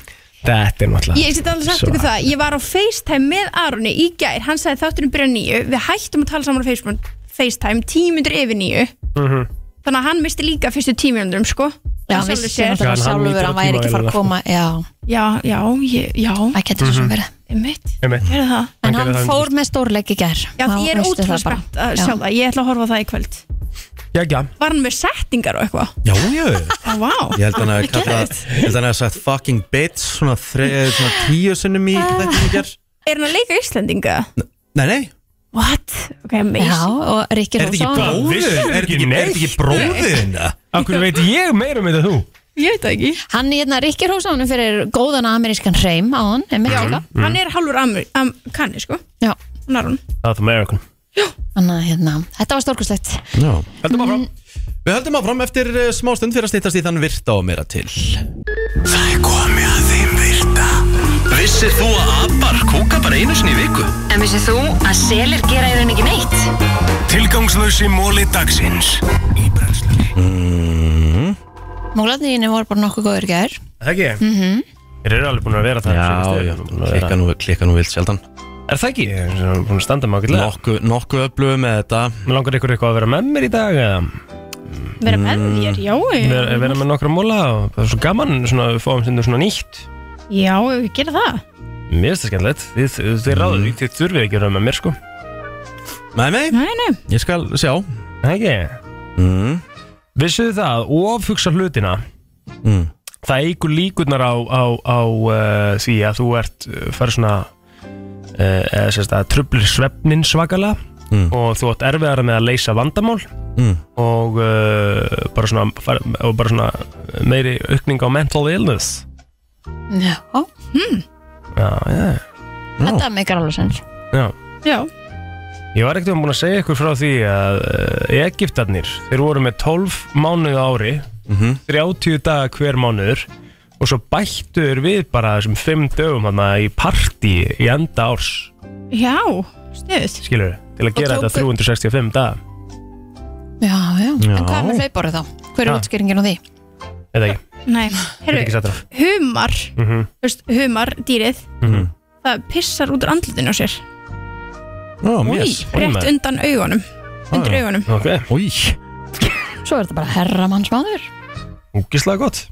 Þetta er náttúrulega Ég sitt alveg sagt ykkur það, ég var á FaceTime með Aroni í gær, hann sagði þátturinn byrja nýju. Við hættum að tala saman á Facebook- FaceTime tímundur yfir nýju Mhm. Þannig að hann misti líka fyrstu tímundurum sko. Já, Sjálfur vissi sér. náttúrulega Já, en hann sjálfur nýtur að hann á væri ekki fara að koma Já, Já, já, ég, já, það getur svo sem verið. Einmitt, Einmitt. gerði það. En Hann hann gerði það fór með stórleik í gær. Já, Þá ég er veistu ótrúlega það bara. spennt að Já. sjá það, ég ætla að horfa á það í kvöld. Já, já Var hann með settingar og eitthvað? Já, já. Já, vá. Ég held hann að kalla Ég held hann að hafa sagt fucking bitch svona, þre, svona tíu sinnum í þetta í ger Er hann að leika Íslandinga? Nei, nei What? Ok, Já, amazing og Rikki Er þetta ekki Rósa bróðin? Er þetta ekki er þetta ekki bróðin? Akkur veit ég meira um þetta en þú? Ég veit það ekki. Hann hérna Rikki Rósa honum fyrir góðan amerískan hreim á hann einmitt. Líka. Hann er hálfur am, am, kanni, sko. Já, Hann er hann. South American. Hann að hérna Þetta var stórkustlegt Já. Heldum áfram. Við höldum áfram eftir uh, smá stund fyrir að stýttast í þann virta og meira til. Það er komið að Vissir þú að abar kúka bara einu sinni í viku? En vissið þú að selir gera í raun ekki neitt? Tilgangslösi móli dagsins Í brennslunni Múlarnir voru bara nokkuð góður gær. Það ekki? Mhm Þeir eru alveg búin að vera það Já, já, að klikka nú, klikka nú vilt sjaldan. Er það ekki? Þeir eru búin að standa með ákveðlega Nokku, nokku öflugu með þetta. Mér langar ykkur eitthvað að vera með mér í dag eða? Vera með þér, já vera, vera með nokkra móla og það er svo gaman svona, við fáum stundur svona nýtt Já, ef við gera það Mér finnst það skemmtilegt Þið, þið, þið ráðu því, þið þurfið ekki að vera með mér sko Nei, nei, Nei, nei ég skal sjá Það ekki? mm. Vissuðu það, að ofhugsa hlutina Mm. Það eigur líkurnar á, á, á uh, því að þú ert uh, farið svona uh, eða sérst að trublir svefnin svakalega Mm. og þú átt erfiðara með að leysa vandamál Mm. og uh, bara svona, far, og bara svona meiri aukning á mental illness Já, Já, já, þetta meikar alveg sens. Já. Já, Ég var ekkert búin að segja ykkur frá því að uh, Egiptarnir, þeir voru með 12 mánuð á ári, Mhm. 30 daga hver mánuður og svo bættu þeir við bara þessum 5 dögum hana í partí í enda árs, já, sniðut skilur til að gera tóku- þetta 365 daga, Já, já, Já. en hvað með hlaupárið þá? Hver er Ha. útskýringin á því? eða ekki, Nei, herru, humar mm -hmm. veist, Humar, dýrið Mhm. Það pissar út úr andlutinu á sér. Ó, Új. mjöss Rétt maður. undan augunum Undir augunum. Ok, Új Svo er þetta bara herramannsmáður úgislega gott.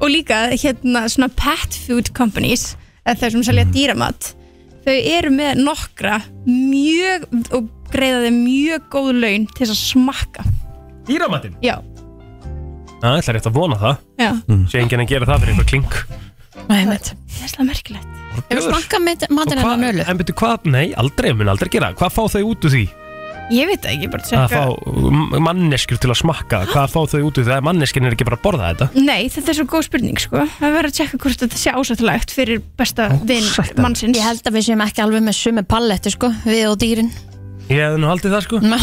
Og líka hérna svona pet food companies þeir sem selja dýramat þau eru með nokkra mjög og greiða þeim mjög góð laun til þess að smakka. Dýramatinn, Já, það ætla rétt að vona það. Já. Sé enginn að gera það fyrir eitthvað klink. Nei, mitt Það er það merkilegt. Hefur smakkað matinn Og hennar nölu? En betur hvað, nei, aldrei, mun aldrei gera Hvað fá þau út úr því? Ég veit ekki, bara Að tjekka. fá manneskjur til að smakka. Hvað fá þau út úr því? Það manneskinn er ekki bara að borða þetta. Nei, þetta er svo góð spurning sko. Það verður að tjekka hvort þetta sé ásættilegt fyrir besta vinn Ásættanlegt. mannsins. Ég held að við séum ekki alveg með sumi pallettu sko, við og dýrin. Ég hefði nú haldið það sko. Ná,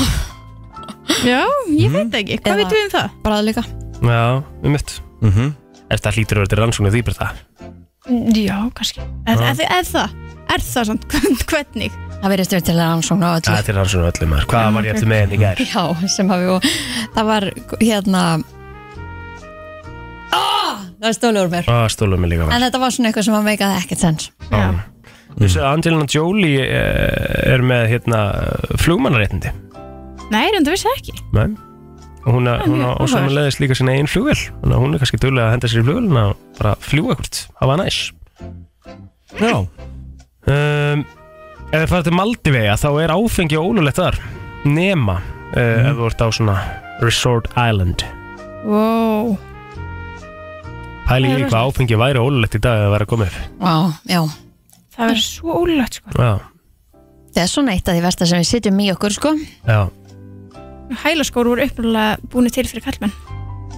Já, ég veit ekki, hvað Eða- veitum við um það? bara líka Já, um mitt mm -hmm. Þetta hlýtur að vera til rannsóknu því bara það. Já, kannski. Eð, eð, eð það, er það samt, hvernig? Það verðist við til að rannsókn á öllu. Það er til rannsóknu öllum maður. Hvað var ég eftir með henni í gær? Já, sem hafi og það var hérna ah, Það er stólu úr mér. Á, stólum mig líka En var þetta var svona eitthvað sem að meikaði ekkert sens Já. Að Angelina Jolie eh, er með hérna flugmannaréttindi. Nei, reynda vissi það ekki. Nei hún, Það er hún á og saman leiðist líka sinna einn flugvel Þannig að hún er kannski duglega að henda sér í flugvelina og bara fljúa ekkert, hafa næs. Já, um, Ef þið farið til Maldivega þá er áfengi ólulegt þar. Nema uh, ef þú ert á svona Resort Island. Wow, Pæli í hvað áfengi væri ólulegt í dag að vera að koma upp. Já, já. Það verður svo ólulegt sko. Já, Það er svona eitt af því versta sem við sitjum í okkur sko. Já Hælaskór voru upprunalega búin til fyrir kallmenn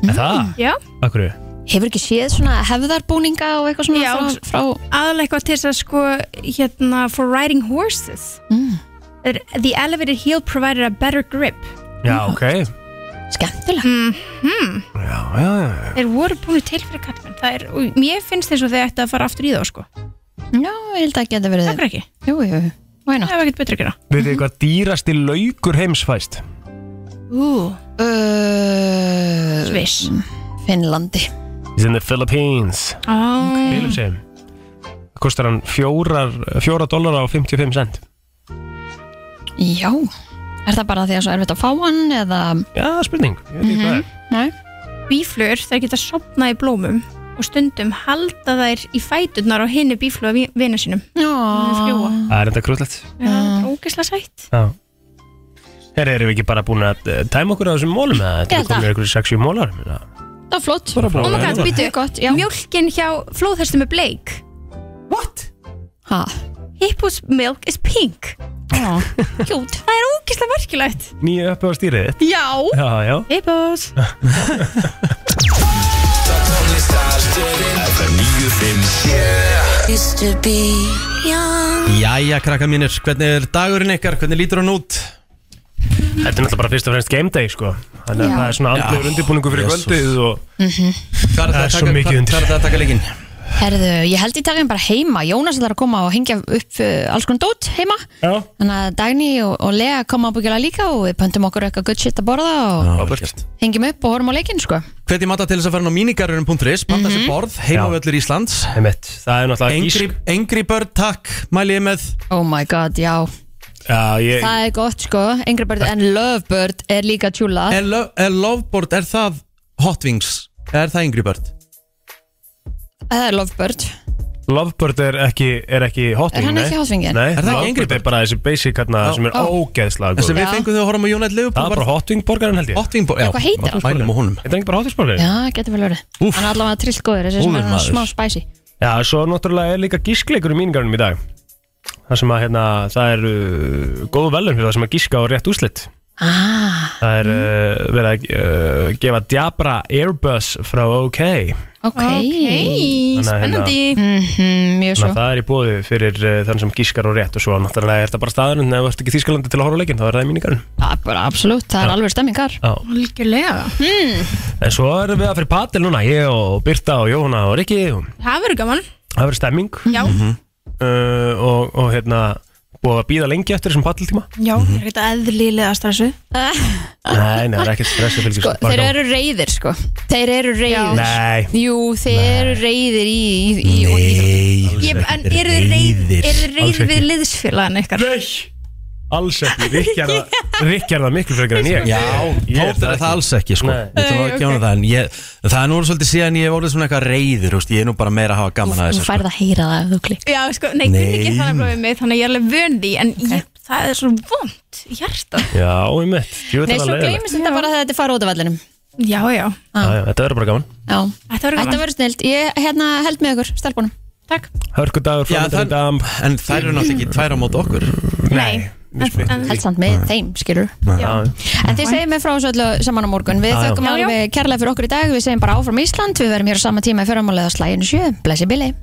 Er það? Já, Akkur Hefur ekki séð svona hefðarbúninga og eitthvað svona Já. frá, frá aðalega eitthvað til þess að sko hérna, for riding horses. Mm, Er- The elevated heel provided a better grip. Já, ok. Skemmtilega mm Já, já, já, já. Þeir voru búin til fyrir kallmenn Það er, og mér finnst þess að þeir ætti að fara aftur í það sko. Já, ég held að geta verið. Það er ekki, Jú, jú, jú, það er ekkert betra að gera. Veit þið hvað dýrasti laukur heims Ú, uh, Sviss. Finnlandi. It's in the Philippines. Á, Filippsheim Það kostar hann fjórar, fjóra dólar á 55 cent. Já. Er það bara því að svo erfitt að fá hann eða? Já, spurning, ég veit ekki hvað er. Nei. Bíflugur þær geta sopnað í blómum og stundum halda þær í fæturnar á hinni bífluga vina sínum. Já. Það er enda krúllett Já, það er ógeðslega sætt. Já Erum við ekki bara búin að eh, tæma okkur á þessum mólum eða? Þetta Ég er held það. komin ykkur 6-7 mólar meina. Það er flott. Bara Oh bara- my god, já. býtu Gott, já. Mjólkin hjá flóðhestum er bleik Ha, Hippos milk is pink. Kjút Það er ógeðslega merkilegt. Nýju uppi á stýrið þitt. Já. Já, já. Hippos. Jæja, krakka mínir, hvernig er dagurinn ykkar, hvernig lítur hann út? Þetta er náttúrulega bara fyrst og fremst game day sko. Þannig að Já. það er svona andlegur undirbúningu fyrir Jesus. kvöldið og Hvað er Það er að svo taka- mikið hvað- undir. Hvað er það að taka leikinn? Herðu, ég held í daginn bara heima. Jónas ætlar að koma og hengja upp uh, alls konar dót heima. Já, Þannig að Dagný og, og Lea koma ábyggilega líka og við pöntum okkur eitthvað good shit að borða og Robert. hengjum upp og horfum á leikinn sko. Hveti matta til þess að fara inn á minigarurinn.is Panta sér borð, heimavöllur Íslands. Einmitt, það er náttúrulega Engri, engri börn, takk, mæli ég með. Oh my god, já Já, ég, Það er gott sko, Angry Bird en Lovebird er líka tjúla. Er, lo, er Loveboard, er það Hot Wings? Er það Engri Bird? Það er Lovebird. Lovebird er ekki, er ekki hotwing Er hann ekki hotwingin? Nei, Er Angry Lovebird er Bird? bara þessi basic hérna sem er ógeðslega góð að við fengum þau að horfum á United Liverpool Það er bara hotwing borgarinn held ég. Hot Wing já, Hvað heitir hann? Mælum á honum. Þetta er ekki bara hotwing borgarinn Já, getur vel verið. Úff. Hann er allavega trillt góður, þessi sem er smá spicy. Já, svo náttúrulega er líka gískleikur í míningarunum í dag Það sem að hérna, það er uh, góð velun fyrir það sem að gíska á rétt úslit Ah, Það er uh, verið að uh, gefa Diabra Airbus frá OK. Ok, Þannig að spennandi. Mhm, Mjög svo. Þannig að það er í bóði fyrir uh, þann sem gískar á rétt og svo náttúrulega er þetta bara staðurinn. Ef þú ert ekki í Þískalandi til að horfa á leikinn þá er það í míningarun Það er bara absolutt, það er alveg stemmingar Já. Algjörlega. En svo erum við að fyrir patil núna ég og Birta og Jóhanna og Rikki og Það verður gaman. Það verður stemming. Já, uh, og, og hérna búið að býða lengi eftir þessum patiltíma já, það er eitthvað eðlilega stressu? Nei, nei, það er ekkert stressi fyrir sko, Þeir eru reyðir sko. Þeir eru reyðir Nei, Jú, þeir eru reyðir í, í, í, í, í Nei, Ég, En eru þið reyðir, er reyðir ekki. við liðsfélagan ykkar? Nei Alls ekki, Rikki er það er það miklu frekar en ég. Já, Ég er er það alls ekki sko. Nei. Ég ætla nú ekki á það en ég, Það er nú svolítið síðan ég hef orðið svona eitthvað reyður úst, Ég er nú bara meira að hafa gaman að Þú þessu sko. færð að heyra það ef þú klikk Já, sko, nei, nei. ekki Nei. þannig að við mig Þannig að ég er alveg vön því En ég, það er svo vond í hjarta Já, ég mitt Nei, svo gleymist þetta bara þegar þetta fara út af vellinum. Já, já, Já, já, Þetta verður bara gaman. Já, þetta verður þetta gaman. verður snilt. Ég hérna held með ykkur, stelpunum. Takk. Hörkudagur Já, framöndan í það, en þær eru náttúrulega ekki tvær á mót okkur. Nei, Held samt með þeim, skilur En þið segjum með frá þessu öllu saman á morgun. Við þökkum alveg kærlega fyrir okkur í dag. Við segjum bara áfram Ísland. Við verum hér á sama tíma í fyrramálega slæginu sjö. Blessi Billy